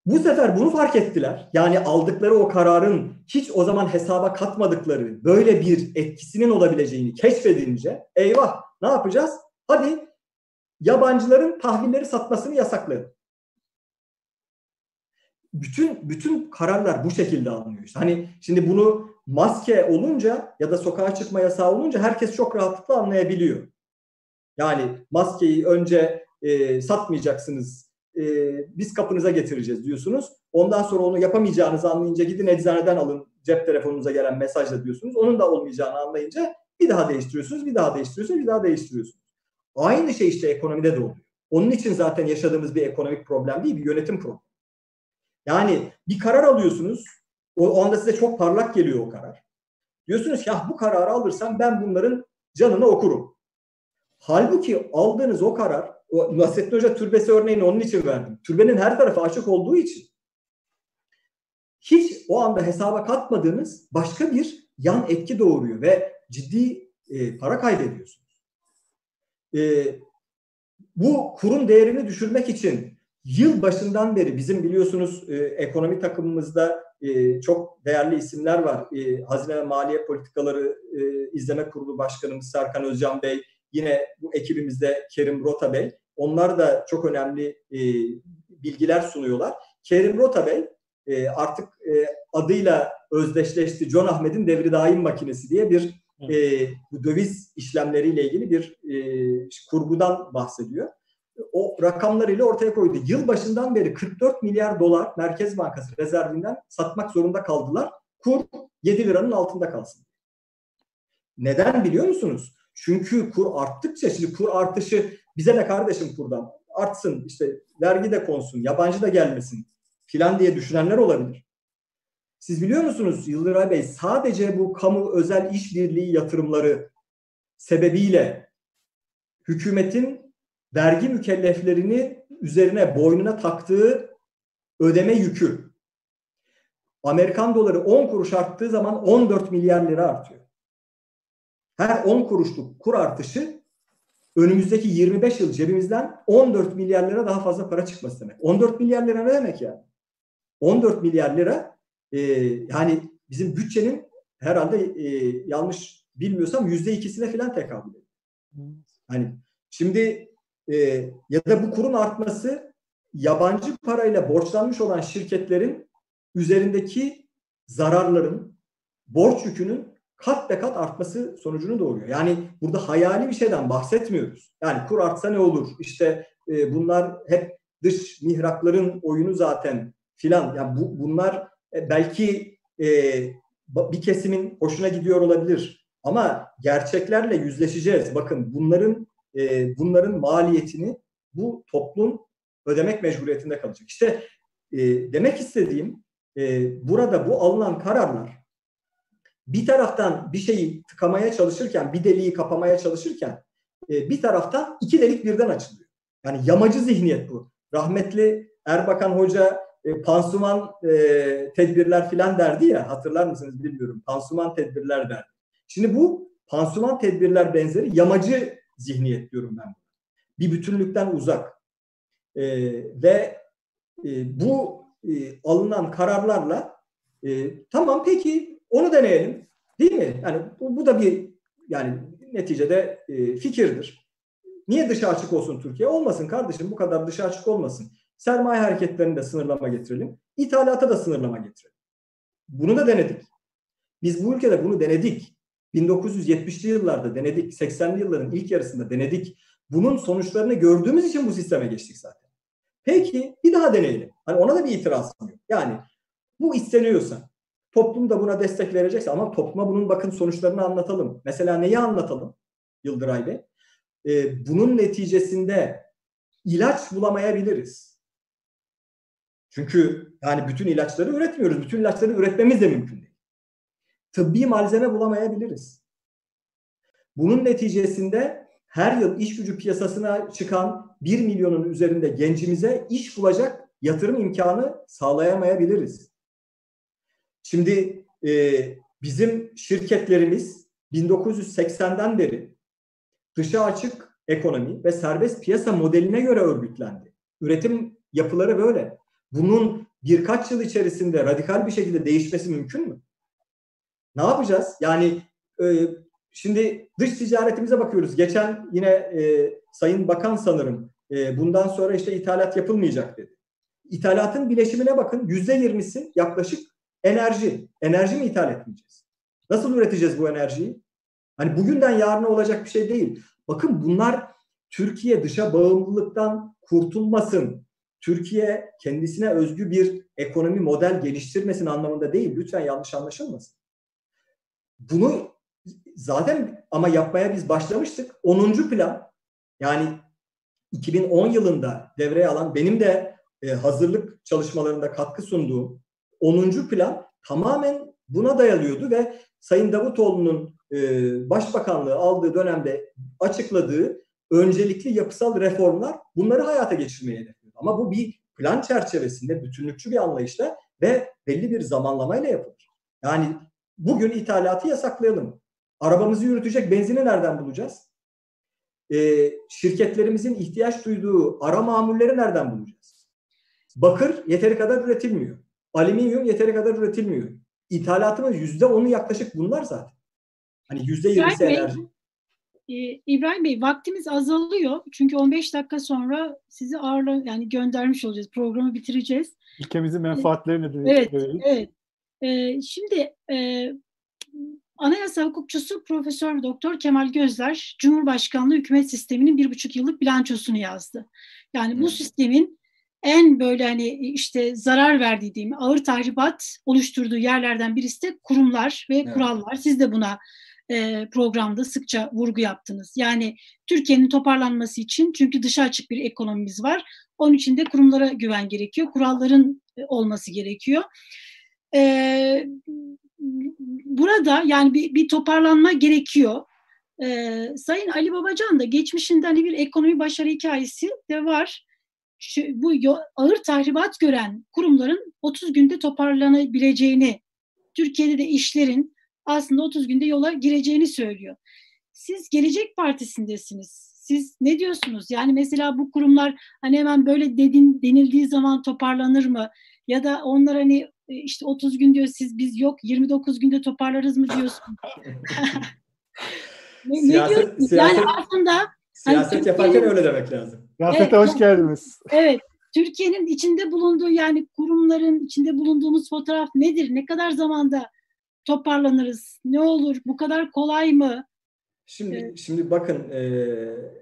Bu sefer bunu fark ettiler. Yani aldıkları o kararın hiç o zaman hesaba katmadıkları böyle bir etkisinin olabileceğini keşfedince eyvah ne yapacağız? Hadi yabancıların tahvilleri satmasını yasaklayalım. Bütün bütün kararlar bu şekilde alınıyor. Hani şimdi bunu maske olunca ya da sokağa çıkma yasağı olunca herkes çok rahatlıkla anlayabiliyor. Yani maskeyi önce e, satmayacaksınız, e, biz kapınıza getireceğiz diyorsunuz. Ondan sonra onu yapamayacağınızı anlayınca gidin eczaneden alın cep telefonunuza gelen mesajla diyorsunuz. Onun da olmayacağını anlayınca bir daha değiştiriyorsunuz, bir daha değiştiriyorsunuz, bir daha değiştiriyorsunuz. Aynı şey işte ekonomide de oluyor. Onun için zaten yaşadığımız bir ekonomik problem değil, bir yönetim problemi. Yani bir karar alıyorsunuz, o, o anda size çok parlak geliyor o karar. Diyorsunuz ki ah, bu kararı alırsam ben bunların canını okurum. Halbuki aldığınız o karar, Nasrettin Hoca türbesi örneğini onun için verdim. Türbenin her tarafı açık olduğu için hiç o anda hesaba katmadığınız başka bir yan etki doğuruyor ve ciddi e, para kaybediyorsunuz. E, bu kurun değerini düşürmek için yıl başından beri bizim biliyorsunuz e, ekonomi takımımızda e, çok değerli isimler var. E, Hazine ve Maliye Politikaları e, İzleme Kurulu Başkanımız Serkan Özcan Bey, yine bu ekibimizde Kerim Rota Bey. Onlar da çok önemli e, bilgiler sunuyorlar. Kerim Rota Bey e, artık e, adıyla özdeşleşti. John Ahmet'in devri daim makinesi diye bir e, bu döviz işlemleriyle ilgili bir e, kurgudan bahsediyor. O rakamlarıyla ortaya koydu. Yıl başından beri 44 milyar dolar Merkez Bankası rezervinden satmak zorunda kaldılar. Kur 7 liranın altında kalsın. Neden biliyor musunuz? Çünkü kur arttıkça şimdi kur artışı bize ne kardeşim kurdan artsın işte vergi de konsun yabancı da gelmesin filan diye düşünenler olabilir. Siz biliyor musunuz Yıldıray Bey sadece bu kamu özel işbirliği yatırımları sebebiyle hükümetin vergi mükelleflerini üzerine boynuna taktığı ödeme yükü Amerikan doları 10 kuruş arttığı zaman 14 milyar lira artıyor. Her 10 kuruşluk kur artışı önümüzdeki 25 yıl cebimizden 14 milyar lira daha fazla para çıkması demek. 14 milyar lira ne demek yani? 14 milyar lira e, yani bizim bütçenin herhalde e, yanlış bilmiyorsam yüzde ikisine falan tekabül ediyor. Hani şimdi e, ya da bu kurun artması yabancı parayla borçlanmış olan şirketlerin üzerindeki zararların, borç yükünün kat be kat artması sonucunu doğuruyor. Yani burada hayali bir şeyden bahsetmiyoruz. Yani kur artsa ne olur? İşte e, bunlar hep dış mihrakların oyunu zaten filan. Yani bu, bunlar e, belki e, bir kesimin hoşuna gidiyor olabilir. Ama gerçeklerle yüzleşeceğiz. Bakın bunların e, bunların maliyetini bu toplum ödemek mecburiyetinde kalacak. İşte e, demek istediğim e, burada bu alınan kararlar bir taraftan bir şeyi tıkamaya çalışırken, bir deliği kapamaya çalışırken e, bir taraftan iki delik birden açılıyor. Yani yamacı zihniyet bu. Rahmetli Erbakan Hoca e, pansuman e, tedbirler filan derdi ya hatırlar mısınız bilmiyorum. Pansuman tedbirler derdi. Şimdi bu pansuman tedbirler benzeri yamacı zihniyet diyorum ben. Bir bütünlükten uzak. E, ve e, bu e, alınan kararlarla e, tamam peki onu deneyelim. Değil mi? Yani bu, bu da bir yani neticede e, fikirdir. Niye dışa açık olsun Türkiye? Olmasın kardeşim bu kadar dışa açık olmasın. Sermaye hareketlerini de sınırlama getirelim. ithalata da sınırlama getirelim. Bunu da denedik. Biz bu ülkede bunu denedik. 1970'li yıllarda denedik. 80'li yılların ilk yarısında denedik. Bunun sonuçlarını gördüğümüz için bu sisteme geçtik zaten. Peki bir daha deneyelim. Hani ona da bir itirazım yok. Yani bu isteniyorsa toplum da buna destek verecekse ama topluma bunun bakın sonuçlarını anlatalım. Mesela neyi anlatalım Yıldıray Bey? Ee, bunun neticesinde ilaç bulamayabiliriz. Çünkü yani bütün ilaçları üretmiyoruz. Bütün ilaçları üretmemiz de mümkün değil. Tıbbi malzeme bulamayabiliriz. Bunun neticesinde her yıl iş gücü piyasasına çıkan 1 milyonun üzerinde gencimize iş bulacak yatırım imkanı sağlayamayabiliriz. Şimdi e, bizim şirketlerimiz 1980'den beri dışa açık ekonomi ve serbest piyasa modeline göre örgütlendi. Üretim yapıları böyle. Bunun birkaç yıl içerisinde radikal bir şekilde değişmesi mümkün mü? Ne yapacağız? Yani e, şimdi dış ticaretimize bakıyoruz. Geçen yine e, Sayın Bakan sanırım e, bundan sonra işte ithalat yapılmayacak dedi. İthalatın bileşimine bakın yüzde yirmisi yaklaşık enerji. Enerji mi ithal etmeyeceğiz? Nasıl üreteceğiz bu enerjiyi? Hani bugünden yarına olacak bir şey değil. Bakın bunlar Türkiye dışa bağımlılıktan kurtulmasın. Türkiye kendisine özgü bir ekonomi model geliştirmesin anlamında değil. Lütfen yanlış anlaşılmasın. Bunu zaten ama yapmaya biz başlamıştık. 10. plan yani 2010 yılında devreye alan benim de e, hazırlık çalışmalarında katkı sunduğum 10. plan tamamen buna dayalıyordu ve Sayın Davutoğlu'nun e, başbakanlığı aldığı dönemde açıkladığı öncelikli yapısal reformlar bunları hayata geçirmeye hedefliyor. Ama bu bir plan çerçevesinde bütünlükçü bir anlayışla ve belli bir zamanlamayla yapılır. Yani bugün ithalatı yasaklayalım. Arabamızı yürütecek benzini nereden bulacağız? E, şirketlerimizin ihtiyaç duyduğu ara mamulleri nereden bulacağız? Bakır yeteri kadar üretilmiyor. Alüminyum yeteri kadar üretilmiyor. İthalatımız yüzde onu yaklaşık bunlar zaten. Hani yüzde yirmisi enerji. Ee, İbrahim Bey vaktimiz azalıyor. Çünkü 15 dakika sonra sizi ağırla yani göndermiş olacağız. Programı bitireceğiz. Ülkemizin menfaatlerini de Evet, evet. Ee, şimdi e, Anayasa hukukçusu Profesör Doktor Kemal Gözler Cumhurbaşkanlığı hükümet sisteminin bir buçuk yıllık bilançosunu yazdı. Yani bu sistemin en böyle hani işte zarar verdiği diyeyim ağır tahribat oluşturduğu yerlerden birisi de kurumlar ve evet. kurallar. Siz de buna e, programda sıkça vurgu yaptınız. Yani Türkiye'nin toparlanması için çünkü dışa açık bir ekonomimiz var. Onun için de kurumlara güven gerekiyor. Kuralların e, olması gerekiyor. E, burada yani bir, bir toparlanma gerekiyor. Ee, Sayın Ali Babacan da geçmişinde hani bir ekonomi başarı hikayesi de var. Şu, bu ağır tahribat gören kurumların 30 günde toparlanabileceğini, Türkiye'de de işlerin aslında 30 günde yola gireceğini söylüyor. Siz Gelecek Partisi'ndesiniz. Siz ne diyorsunuz? Yani mesela bu kurumlar hani hemen böyle dedin denildiği zaman toparlanır mı? Ya da onlar hani e, işte 30 gün diyor siz biz yok 29 günde toparlarız mı diyorsun? ne, siyaset, ne diyorsun? Siyaset, yani aslında siyaset hani yaparken öyle demek lazım. Siyasete evet, hoş geldiniz. Evet. Türkiye'nin içinde bulunduğu yani kurumların içinde bulunduğumuz fotoğraf nedir? Ne kadar zamanda toparlanırız? Ne olur? Bu kadar kolay mı? Şimdi evet. şimdi bakın e,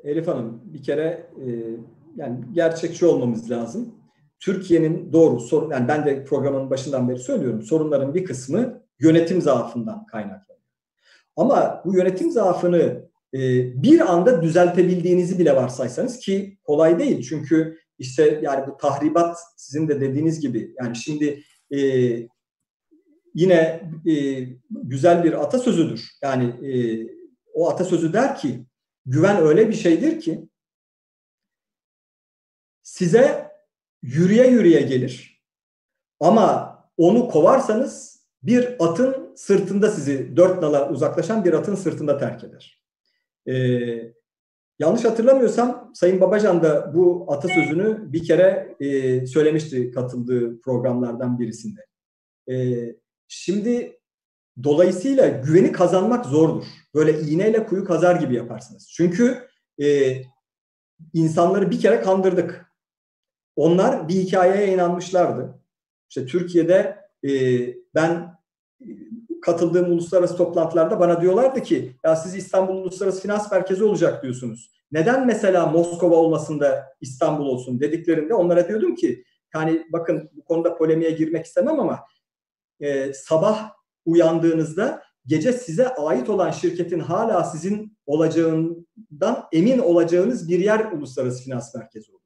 Elif Hanım bir kere e, yani gerçekçi olmamız lazım. Türkiye'nin doğru sorun yani ben de programın başından beri söylüyorum sorunların bir kısmı yönetim zaafından kaynaklanıyor. Ama bu yönetim zaafını bir anda düzeltebildiğinizi bile varsaysanız ki kolay değil çünkü işte yani bu tahribat sizin de dediğiniz gibi yani şimdi e, yine e, güzel bir atasözüdür. Yani e, o atasözü der ki güven öyle bir şeydir ki size yürüye yürüye gelir. Ama onu kovarsanız bir atın sırtında sizi dört nala uzaklaşan bir atın sırtında terk eder. Ee, yanlış hatırlamıyorsam Sayın Babacan da bu atasözünü bir kere e, söylemişti katıldığı programlardan birisinde. E, şimdi dolayısıyla güveni kazanmak zordur. Böyle iğneyle kuyu kazar gibi yaparsınız. Çünkü e, insanları bir kere kandırdık. Onlar bir hikayeye inanmışlardı. İşte Türkiye'de e, ben katıldığım uluslararası toplantılarda bana diyorlardı ki ya siz İstanbul Uluslararası Finans Merkezi olacak diyorsunuz. Neden mesela Moskova olmasın da İstanbul olsun dediklerinde onlara diyordum ki yani bakın bu konuda polemiğe girmek istemem ama e, sabah uyandığınızda gece size ait olan şirketin hala sizin olacağından emin olacağınız bir yer uluslararası finans merkezi olur.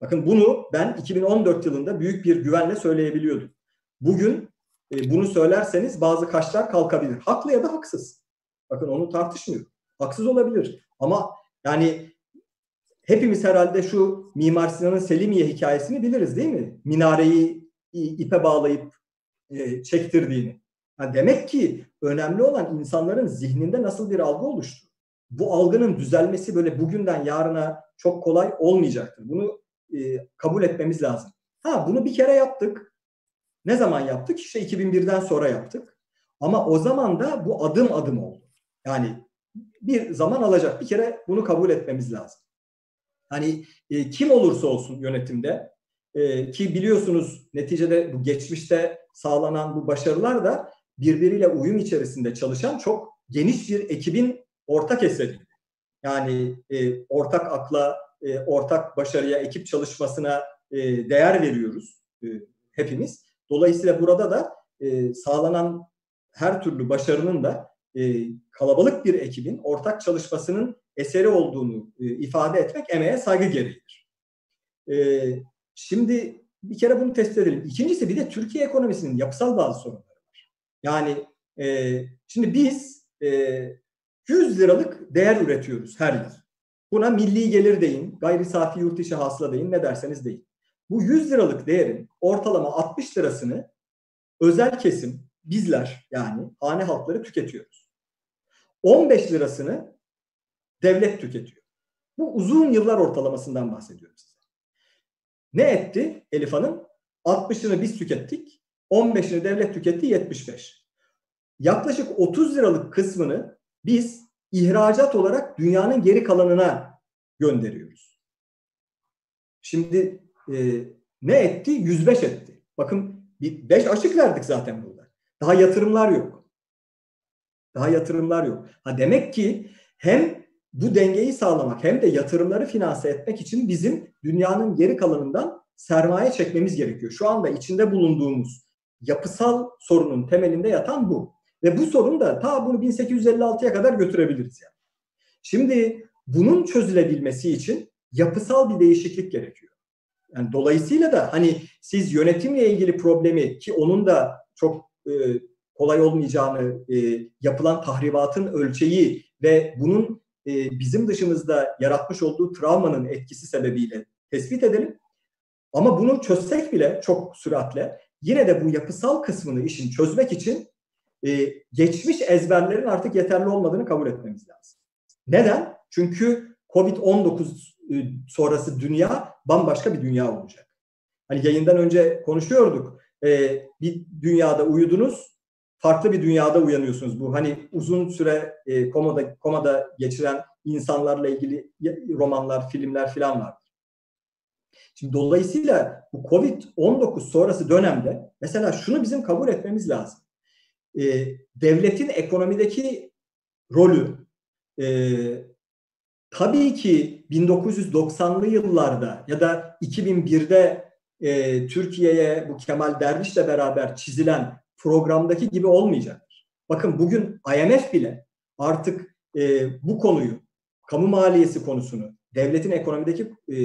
Bakın bunu ben 2014 yılında büyük bir güvenle söyleyebiliyordum. Bugün e, bunu söylerseniz bazı kaşlar kalkabilir. Haklı ya da haksız. Bakın onu tartışmıyorum. Haksız olabilir. Ama yani hepimiz herhalde şu Mimar Sinan'ın Selimiye hikayesini biliriz değil mi? Minareyi ipe bağlayıp e, çektirdiğini. Yani demek ki önemli olan insanların zihninde nasıl bir algı oluştu. Bu algının düzelmesi böyle bugünden yarına çok kolay olmayacaktır. Bunu e, kabul etmemiz lazım. Ha bunu bir kere yaptık. Ne zaman yaptık? İşte 2001'den sonra yaptık. Ama o zaman da bu adım adım oldu. Yani bir zaman alacak. Bir kere bunu kabul etmemiz lazım. Hani e, kim olursa olsun yönetimde e, ki biliyorsunuz neticede bu geçmişte sağlanan bu başarılar da birbiriyle uyum içerisinde çalışan çok geniş bir ekibin ortak eseriydi. Yani e, ortak akla, e, ortak başarıya, ekip çalışmasına e, değer veriyoruz e, hepimiz. Dolayısıyla burada da e, sağlanan her türlü başarının da e, kalabalık bir ekibin ortak çalışmasının eseri olduğunu e, ifade etmek emeğe saygı gereğidir. E, şimdi bir kere bunu test edelim. İkincisi bir de Türkiye ekonomisinin yapısal bazı sorunları var. Yani e, şimdi biz e, 100 liralık değer üretiyoruz her yıl. Buna milli gelir deyin, gayri safi yurt içi hasıla deyin, ne derseniz deyin. Bu 100 liralık değerin ortalama 60 lirasını özel kesim, bizler yani hane halkları tüketiyoruz. 15 lirasını devlet tüketiyor. Bu uzun yıllar ortalamasından bahsediyorum size. Ne etti Elif Hanım? 60'ını biz tükettik, 15'ini devlet tüketti 75. Yaklaşık 30 liralık kısmını biz ihracat olarak dünyanın geri kalanına gönderiyoruz. Şimdi e, ne etti? 105 etti. Bakın 5 açık verdik zaten burada. Daha yatırımlar yok. Daha yatırımlar yok. Ha demek ki hem bu dengeyi sağlamak hem de yatırımları finanse etmek için bizim dünyanın geri kalanından sermaye çekmemiz gerekiyor. Şu anda içinde bulunduğumuz yapısal sorunun temelinde yatan bu. Ve bu sorun da ta bunu 1856'ya kadar götürebiliriz yani. Şimdi bunun çözülebilmesi için yapısal bir değişiklik gerekiyor. Yani dolayısıyla da hani siz yönetimle ilgili problemi ki onun da çok e, kolay olmayacağını, e, yapılan tahribatın ölçeği ve bunun e, bizim dışımızda yaratmış olduğu travmanın etkisi sebebiyle tespit edelim. Ama bunu çözsek bile çok süratle yine de bu yapısal kısmını işin çözmek için e, geçmiş ezberlerin artık yeterli olmadığını kabul etmemiz lazım. Neden? Çünkü Covid-19 e, sonrası dünya bambaşka bir dünya olacak. Hani yayından önce konuşuyorduk. E, bir dünyada uyudunuz, farklı bir dünyada uyanıyorsunuz. Bu hani uzun süre e, komada komada geçiren insanlarla ilgili romanlar, filmler falan var. Şimdi dolayısıyla bu Covid-19 sonrası dönemde mesela şunu bizim kabul etmemiz lazım. E, devletin ekonomideki rolü e, tabii ki 1990'lı yıllarda ya da 2001'de e, Türkiye'ye bu Kemal Derviş'le beraber çizilen programdaki gibi olmayacaktır. Bakın bugün IMF bile artık e, bu konuyu, kamu maliyesi konusunu, devletin ekonomideki e,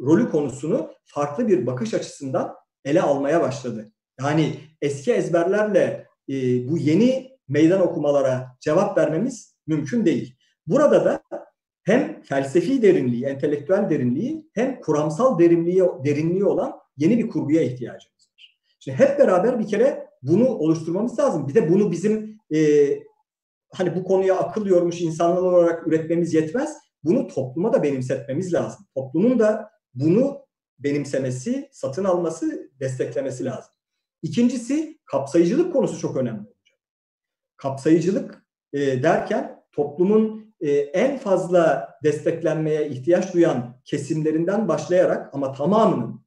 rolü konusunu farklı bir bakış açısından ele almaya başladı. Yani eski ezberlerle e, bu yeni meydan okumalara cevap vermemiz mümkün değil. Burada da hem felsefi derinliği, entelektüel derinliği hem kuramsal derinliği, derinliği olan yeni bir kurguya ihtiyacımız var. Şimdi hep beraber bir kere bunu oluşturmamız lazım. Bir de bunu bizim e, hani bu konuya akıl yormuş insanlar olarak üretmemiz yetmez. Bunu topluma da benimsetmemiz lazım. Toplumun da bunu benimsemesi, satın alması, desteklemesi lazım. İkincisi kapsayıcılık konusu çok önemli olacak. Kapsayıcılık e, derken toplumun e, en fazla desteklenmeye ihtiyaç duyan kesimlerinden başlayarak ama tamamının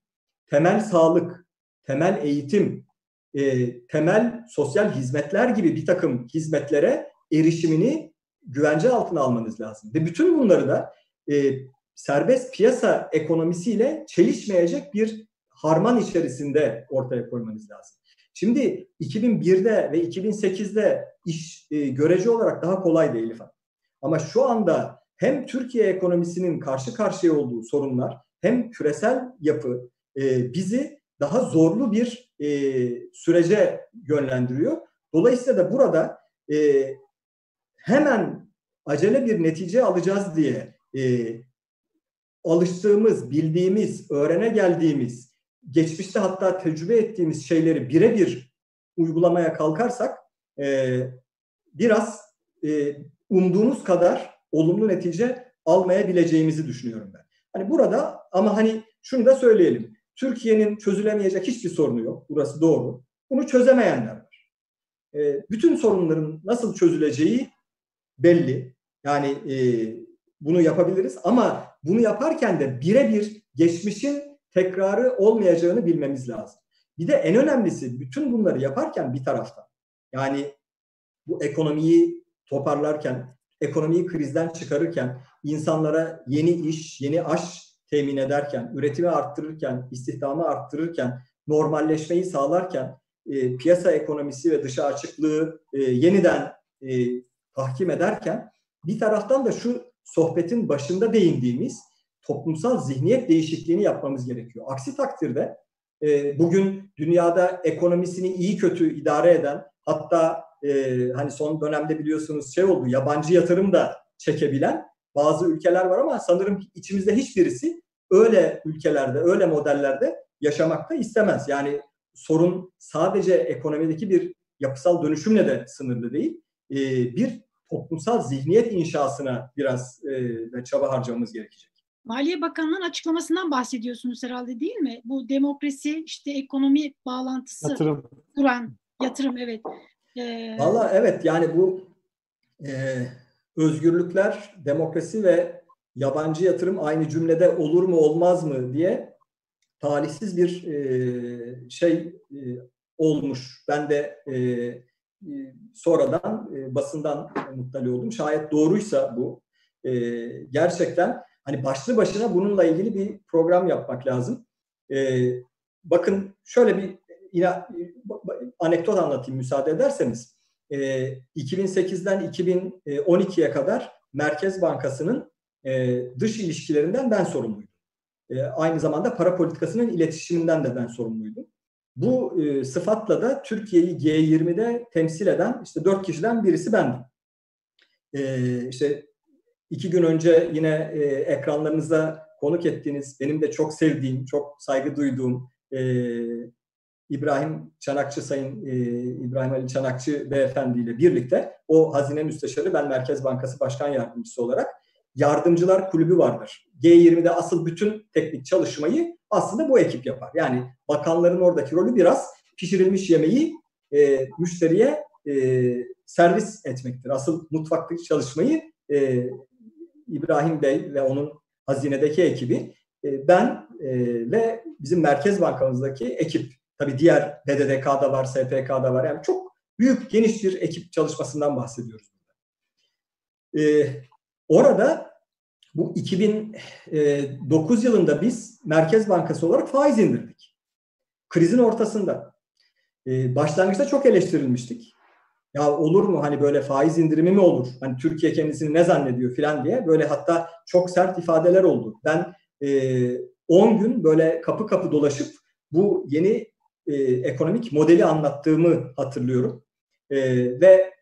temel sağlık, temel eğitim, e, temel sosyal hizmetler gibi bir takım hizmetlere erişimini güvence altına almanız lazım. Ve bütün bunları da e, serbest piyasa ekonomisiyle çelişmeyecek bir harman içerisinde ortaya koymanız lazım. Şimdi 2001'de ve 2008'de iş e, görece olarak daha kolay değil efendim. Ama şu anda hem Türkiye ekonomisinin karşı karşıya olduğu sorunlar hem küresel yapı e, bizi daha zorlu bir e, sürece yönlendiriyor. Dolayısıyla da burada e, hemen acele bir netice alacağız diye e, alıştığımız, bildiğimiz, öğrene geldiğimiz, geçmişte hatta tecrübe ettiğimiz şeyleri birebir uygulamaya kalkarsak e, biraz e, umduğumuz kadar olumlu netice almayabileceğimizi düşünüyorum ben. Hani burada ama hani şunu da söyleyelim. Türkiye'nin çözülemeyecek hiçbir sorunu yok. Burası doğru. Bunu çözemeyenler var. E, bütün sorunların nasıl çözüleceği belli. Yani e, bunu yapabiliriz ama bunu yaparken de birebir geçmişin tekrarı olmayacağını bilmemiz lazım. Bir de en önemlisi bütün bunları yaparken bir taraftan yani bu ekonomiyi toparlarken, ekonomiyi krizden çıkarırken, insanlara yeni iş, yeni aş temin ederken, üretimi arttırırken, istihdamı arttırırken, normalleşmeyi sağlarken, e, piyasa ekonomisi ve dışa açıklığı e, yeniden e, tahkim ederken bir taraftan da şu sohbetin başında değindiğimiz toplumsal zihniyet değişikliğini yapmamız gerekiyor. Aksi takdirde e, bugün dünyada ekonomisini iyi kötü idare eden hatta e, hani son dönemde biliyorsunuz şey oldu yabancı yatırım da çekebilen bazı ülkeler var ama sanırım içimizde hiçbirisi öyle ülkelerde, öyle modellerde yaşamakta istemez. Yani sorun sadece ekonomideki bir yapısal dönüşümle de sınırlı değil. E, bir toplumsal zihniyet inşasına biraz e, çaba harcamamız gerekecek. Maliye Bakanlığı'nın açıklamasından bahsediyorsunuz herhalde değil mi? Bu demokrasi işte ekonomi bağlantısı yatırım. kuran yatırım evet. Ee... Valla evet yani bu e, özgürlükler, demokrasi ve yabancı yatırım aynı cümlede olur mu olmaz mı diye talihsiz bir e, şey e, olmuş. Ben de e, e sonradan e, basından muttali oldum. Şayet doğruysa bu e, gerçekten hani başlı başına bununla ilgili bir program yapmak lazım. E, bakın şöyle bir yine anekdot anlatayım müsaade ederseniz. E, 2008'den 2012'ye kadar Merkez Bankası'nın e, dış ilişkilerinden ben sorumluydum. E, aynı zamanda para politikasının iletişiminden de ben sorumluydum. Bu e, sıfatla da Türkiye'yi G20'de temsil eden işte dört kişiden birisi bendim. E, işte iki gün önce yine e, ekranlarınızda konuk ettiğiniz, benim de çok sevdiğim, çok saygı duyduğum e, İbrahim Çanakçı Sayın e, İbrahim Ali Çanakçı Beyefendi ile birlikte o hazine müsteşarı ben Merkez Bankası Başkan Yardımcısı olarak yardımcılar kulübü vardır. G20'de asıl bütün teknik çalışmayı aslında bu ekip yapar. Yani bakanların oradaki rolü biraz pişirilmiş yemeği e, müşteriye e, servis etmektir. Asıl mutfaktaki çalışmayı e, İbrahim Bey ve onun hazinedeki ekibi e, ben e, ve bizim Merkez Bankamızdaki ekip tabii diğer BDDK'da var, SPK'da var. Yani çok büyük geniş bir ekip çalışmasından bahsediyoruz. E, orada bu 2009 yılında biz Merkez Bankası olarak faiz indirdik. Krizin ortasında. Başlangıçta çok eleştirilmiştik ya olur mu hani böyle faiz indirimi mi olur? Hani Türkiye kendisini ne zannediyor filan diye böyle hatta çok sert ifadeler oldu. Ben e, gün böyle kapı kapı dolaşıp bu yeni e, ekonomik modeli anlattığımı hatırlıyorum. E, ve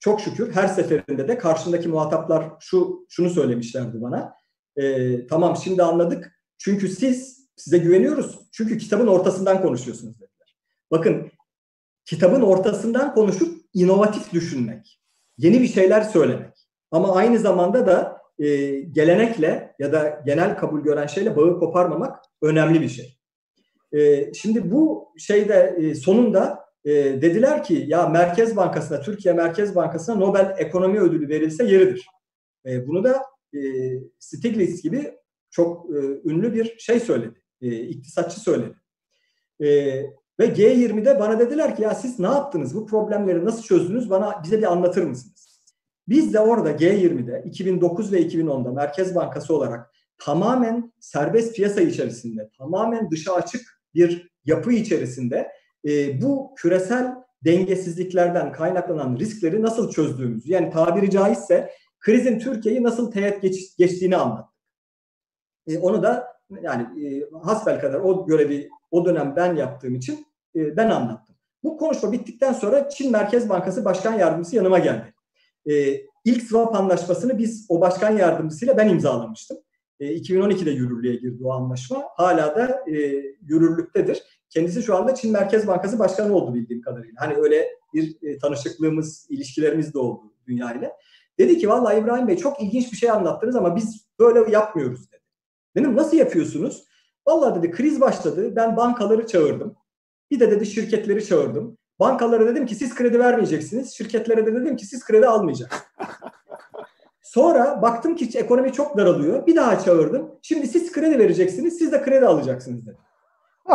çok şükür her seferinde de karşımdaki muhataplar şu şunu söylemişlerdi bana. E, tamam şimdi anladık. Çünkü siz size güveniyoruz. Çünkü kitabın ortasından konuşuyorsunuz dediler. Bakın kitabın ortasından konuşup inovatif düşünmek, yeni bir şeyler söylemek. Ama aynı zamanda da e, gelenekle ya da genel kabul gören şeyle bağı koparmamak önemli bir şey. E, şimdi bu şeyde e, sonunda e, dediler ki ya Merkez Bankası'na, Türkiye Merkez Bankası'na Nobel Ekonomi Ödülü verilse yeridir. E, bunu da e, Stiglitz gibi çok e, ünlü bir şey söyledi, e, iktisatçı söyledi. E, ve G20'de bana dediler ki ya siz ne yaptınız? Bu problemleri nasıl çözdünüz? Bana bize bir anlatır mısınız? Biz de orada G20'de 2009 ve 2010'da Merkez Bankası olarak tamamen serbest piyasa içerisinde, tamamen dışa açık bir yapı içerisinde e, bu küresel dengesizliklerden kaynaklanan riskleri nasıl çözdüğümüzü yani tabiri caizse krizin Türkiye'yi nasıl teğet geç, geçtiğini anlattık. E, onu da yani e, hasbel kadar o görevi o dönem ben yaptığım için e, ben anlattım. Bu konuşma bittikten sonra Çin Merkez Bankası Başkan Yardımcısı yanıma geldi. E, ilk swap anlaşmasını biz o başkan yardımcısıyla ben imzalamıştım. E, 2012'de yürürlüğe girdi o anlaşma. Hala da e, yürürlüktedir. Kendisi şu anda Çin Merkez Bankası Başkanı oldu bildiğim kadarıyla. Hani öyle bir e, tanışıklığımız, ilişkilerimiz de oldu dünyayla. Dedi ki vallahi İbrahim Bey çok ilginç bir şey anlattınız ama biz böyle yapmıyoruz dedi. Dedim nasıl yapıyorsunuz? Vallahi dedi kriz başladı. Ben bankaları çağırdım. Bir de dedi şirketleri çağırdım. Bankalara dedim ki siz kredi vermeyeceksiniz. Şirketlere de dedim ki siz kredi almayacaksınız. Sonra baktım ki ekonomi çok daralıyor. Bir daha çağırdım. Şimdi siz kredi vereceksiniz. Siz de kredi alacaksınız dedim.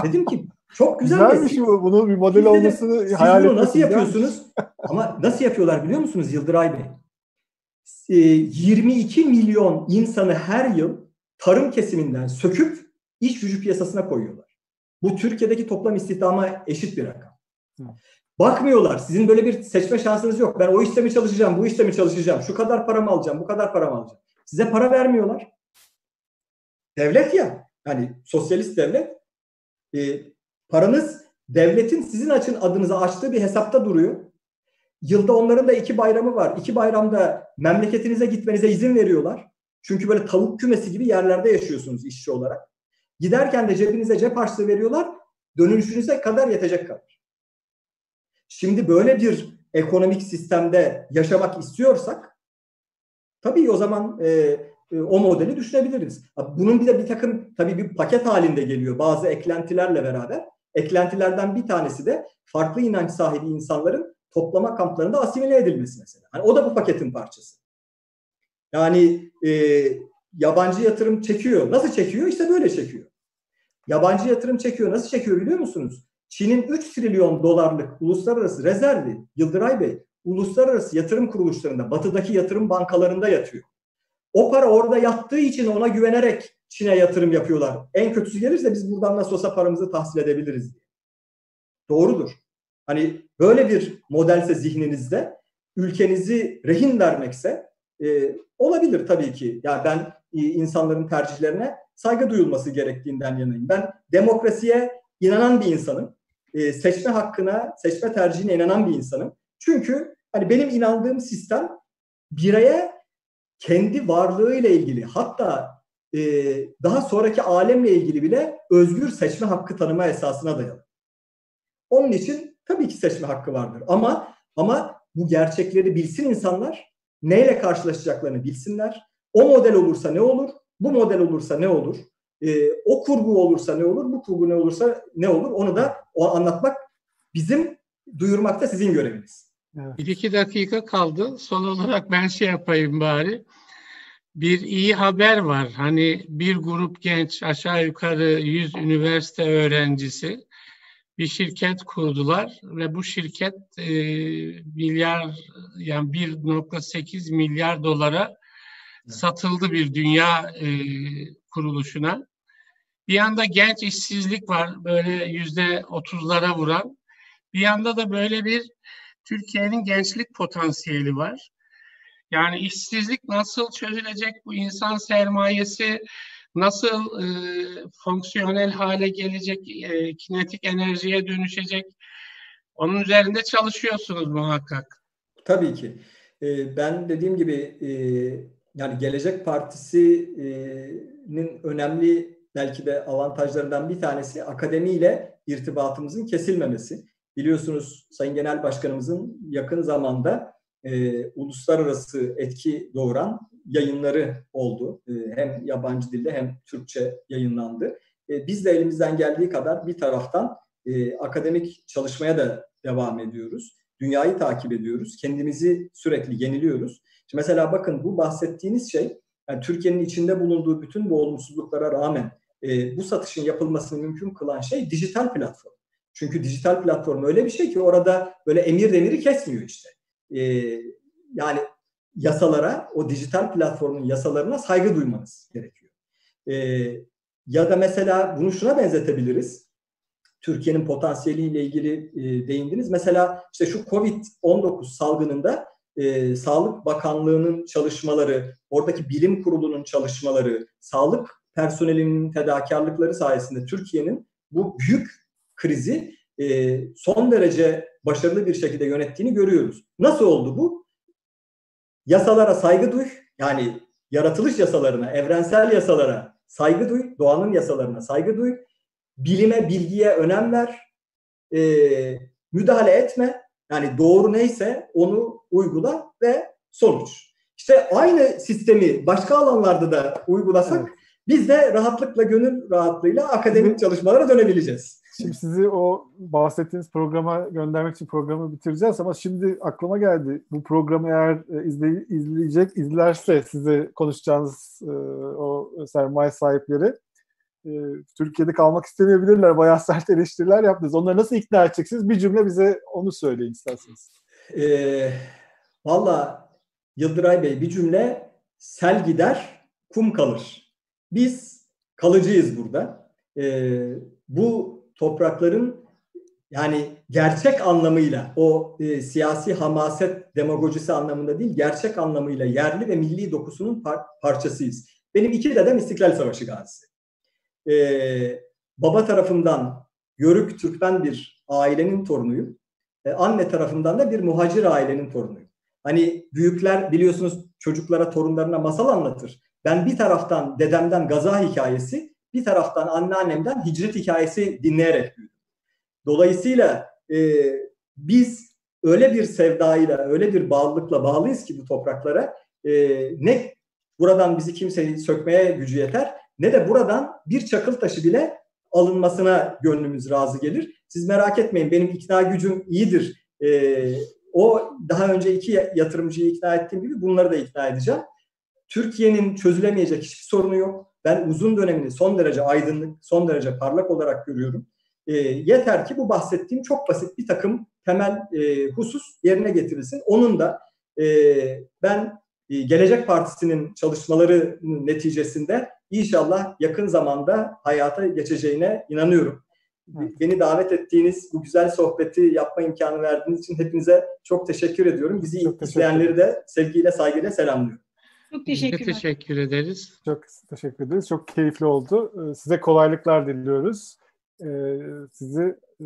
Dedim ki çok güzel. Güzelmiş bu. Bunun bir model olmasını siz hayal bunu nasıl yapıyorsunuz? Ama nasıl yapıyorlar biliyor musunuz Yıldıray Bey? 22 ee, milyon insanı her yıl tarım kesiminden söküp iş gücü piyasasına koyuyorlar. Bu Türkiye'deki toplam istihdama eşit bir rakam. Bakmıyorlar. Sizin böyle bir seçme şansınız yok. Ben o işte mi çalışacağım, bu işte mi çalışacağım, şu kadar paramı alacağım, bu kadar paramı alacağım. Size para vermiyorlar. Devlet ya. Yani sosyalist devlet. E, paranız devletin sizin açın adınıza açtığı bir hesapta duruyor. Yılda onların da iki bayramı var. İki bayramda memleketinize gitmenize izin veriyorlar. Çünkü böyle tavuk kümesi gibi yerlerde yaşıyorsunuz işçi olarak. Giderken de cebinize cep harçlığı veriyorlar. Dönüşünüze kadar yetecek kadar. Şimdi böyle bir ekonomik sistemde yaşamak istiyorsak tabii o zaman e, e, o modeli düşünebiliriz. Bunun bir de bir takım tabii bir paket halinde geliyor bazı eklentilerle beraber. Eklentilerden bir tanesi de farklı inanç sahibi insanların toplama kamplarında asimile edilmesi mesela. Hani o da bu paketin parçası. Yani e, yabancı yatırım çekiyor. Nasıl çekiyor? İşte böyle çekiyor. Yabancı yatırım çekiyor. Nasıl çekiyor biliyor musunuz? Çin'in 3 trilyon dolarlık uluslararası rezervi Yıldıray Bey uluslararası yatırım kuruluşlarında, batıdaki yatırım bankalarında yatıyor. O para orada yattığı için ona güvenerek Çin'e yatırım yapıyorlar. En kötüsü gelirse biz buradan nasıl olsa paramızı tahsil edebiliriz diye. Doğrudur. Hani böyle bir modelse zihninizde ülkenizi rehin vermekse e, olabilir tabii ki. Yani ben e, insanların tercihlerine saygı duyulması gerektiğinden yanayım. Ben demokrasiye inanan bir insanım. E, seçme hakkına, seçme tercihine inanan bir insanım. Çünkü hani benim inandığım sistem bireye kendi varlığıyla ilgili hatta e, daha sonraki alemle ilgili bile özgür seçme hakkı tanıma esasına dayalı. Onun için tabii ki seçme hakkı vardır. Ama ama bu gerçekleri bilsin insanlar, neyle karşılaşacaklarını bilsinler. O model olursa ne olur? Bu model olursa ne olur? Ee, o kurgu olursa ne olur? Bu kurgu ne olursa ne olur? Onu da o anlatmak bizim duyurmakta sizin göreviniz. Evet. Bir iki dakika kaldı. Son olarak ben şey yapayım bari. Bir iyi haber var. Hani bir grup genç aşağı yukarı 100 üniversite öğrencisi bir şirket kurdular ve bu şirket e, milyar yani 1.8 milyar dolara satıldı bir dünya e, kuruluşuna. Bir yanda genç işsizlik var böyle yüzde otuzlara vuran. Bir yanda da böyle bir Türkiye'nin gençlik potansiyeli var. Yani işsizlik nasıl çözülecek? Bu insan sermayesi nasıl e, fonksiyonel hale gelecek, e, kinetik enerjiye dönüşecek? Onun üzerinde çalışıyorsunuz muhakkak. Tabii ki. E, ben dediğim gibi e, yani Gelecek Partisi'nin önemli belki de avantajlarından bir tanesi akademiyle irtibatımızın kesilmemesi. Biliyorsunuz Sayın Genel Başkanımızın yakın zamanda e, uluslararası etki doğuran yayınları oldu. E, hem yabancı dilde hem Türkçe yayınlandı. E, biz de elimizden geldiği kadar bir taraftan e, akademik çalışmaya da devam ediyoruz. Dünyayı takip ediyoruz. Kendimizi sürekli yeniliyoruz. Şimdi mesela bakın bu bahsettiğiniz şey yani Türkiye'nin içinde bulunduğu bütün bu olumsuzluklara rağmen e, bu satışın yapılmasını mümkün kılan şey dijital platform. Çünkü dijital platform öyle bir şey ki orada böyle emir demiri kesmiyor işte. E, yani yasalara, o dijital platformun yasalarına saygı duymanız gerekiyor. E, ya da mesela bunu şuna benzetebiliriz. Türkiye'nin potansiyeliyle ilgili e, değindiniz. Mesela işte şu Covid-19 salgınında e, Sağlık Bakanlığı'nın çalışmaları, oradaki bilim kurulunun çalışmaları, sağlık personelinin fedakarlıkları sayesinde Türkiye'nin bu büyük krizi e, son derece başarılı bir şekilde yönettiğini görüyoruz. Nasıl oldu bu? Yasalara saygı duy, yani yaratılış yasalarına, evrensel yasalara saygı duy, doğanın yasalarına saygı duy, bilime, bilgiye önem ver, e, müdahale etme, yani doğru neyse onu uygula ve sonuç. İşte aynı sistemi başka alanlarda da uygulasak evet. Biz de rahatlıkla, gönül rahatlığıyla akademik çalışmalara dönebileceğiz. Şimdi sizi o bahsettiğiniz programa göndermek için programı bitireceğiz ama şimdi aklıma geldi. Bu programı eğer e, izley izleyecek, izlerse size konuşacağınız e, o sermaye sahipleri e, Türkiye'de kalmak istemeyebilirler. Bayağı sert eleştiriler yaptınız. Onları nasıl ikna edeceksiniz? Bir cümle bize onu söyleyin isterseniz. E, Valla Yıldıray Bey bir cümle sel gider, kum kalır. Biz kalıcıyız burada. E, bu toprakların yani gerçek anlamıyla o e, siyasi hamaset demagojisi anlamında değil gerçek anlamıyla yerli ve milli dokusunun par- parçasıyız. Benim iki dedem İstiklal Savaşı gazisi. Ee, baba tarafından Yörük Türkmen bir ailenin torunuyum. Ee, anne tarafından da bir muhacir ailenin torunuyum. Hani büyükler biliyorsunuz çocuklara torunlarına masal anlatır. Ben bir taraftan dedemden gaza hikayesi, bir taraftan anneannemden hicret hikayesi dinleyerek büyüdüm. Dolayısıyla e, biz öyle bir sevdayla, öyle bir bağlılıkla bağlıyız ki bu topraklara e, ne buradan bizi kimseyi sökmeye gücü yeter ne de buradan bir çakıl taşı bile alınmasına gönlümüz razı gelir. Siz merak etmeyin benim ikna gücüm iyidir. E, o daha önce iki yatırımcıyı ikna ettiğim gibi bunları da ikna edeceğim. Türkiye'nin çözülemeyecek hiçbir sorunu yok. Ben uzun dönemini son derece aydınlık, son derece parlak olarak görüyorum. E, yeter ki bu bahsettiğim çok basit bir takım temel e, husus yerine getirilsin. Onun da e, ben e, Gelecek Partisi'nin çalışmaları neticesinde inşallah yakın zamanda hayata geçeceğine inanıyorum. Beni davet ettiğiniz bu güzel sohbeti yapma imkanı verdiğiniz için hepinize çok teşekkür ediyorum. Bizi çok izleyenleri de sevgiyle saygıyla selamlıyorum. Çok teşekkür, teşekkür ederiz. Çok teşekkür ederiz. Çok keyifli oldu. Ee, size kolaylıklar diliyoruz. Ee, sizi e,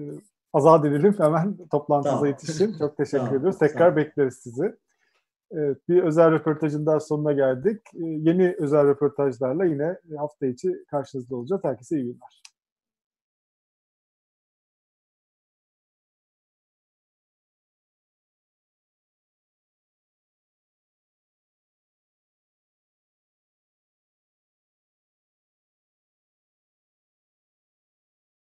azat edelim. Hemen toplantınıza tamam. yetişin. Çok teşekkür tamam. ediyoruz. Tekrar tamam. bekleriz sizi. Evet, bir özel röportajın daha sonuna geldik. Ee, yeni özel röportajlarla yine hafta içi karşınızda olacağız. Herkese iyi günler.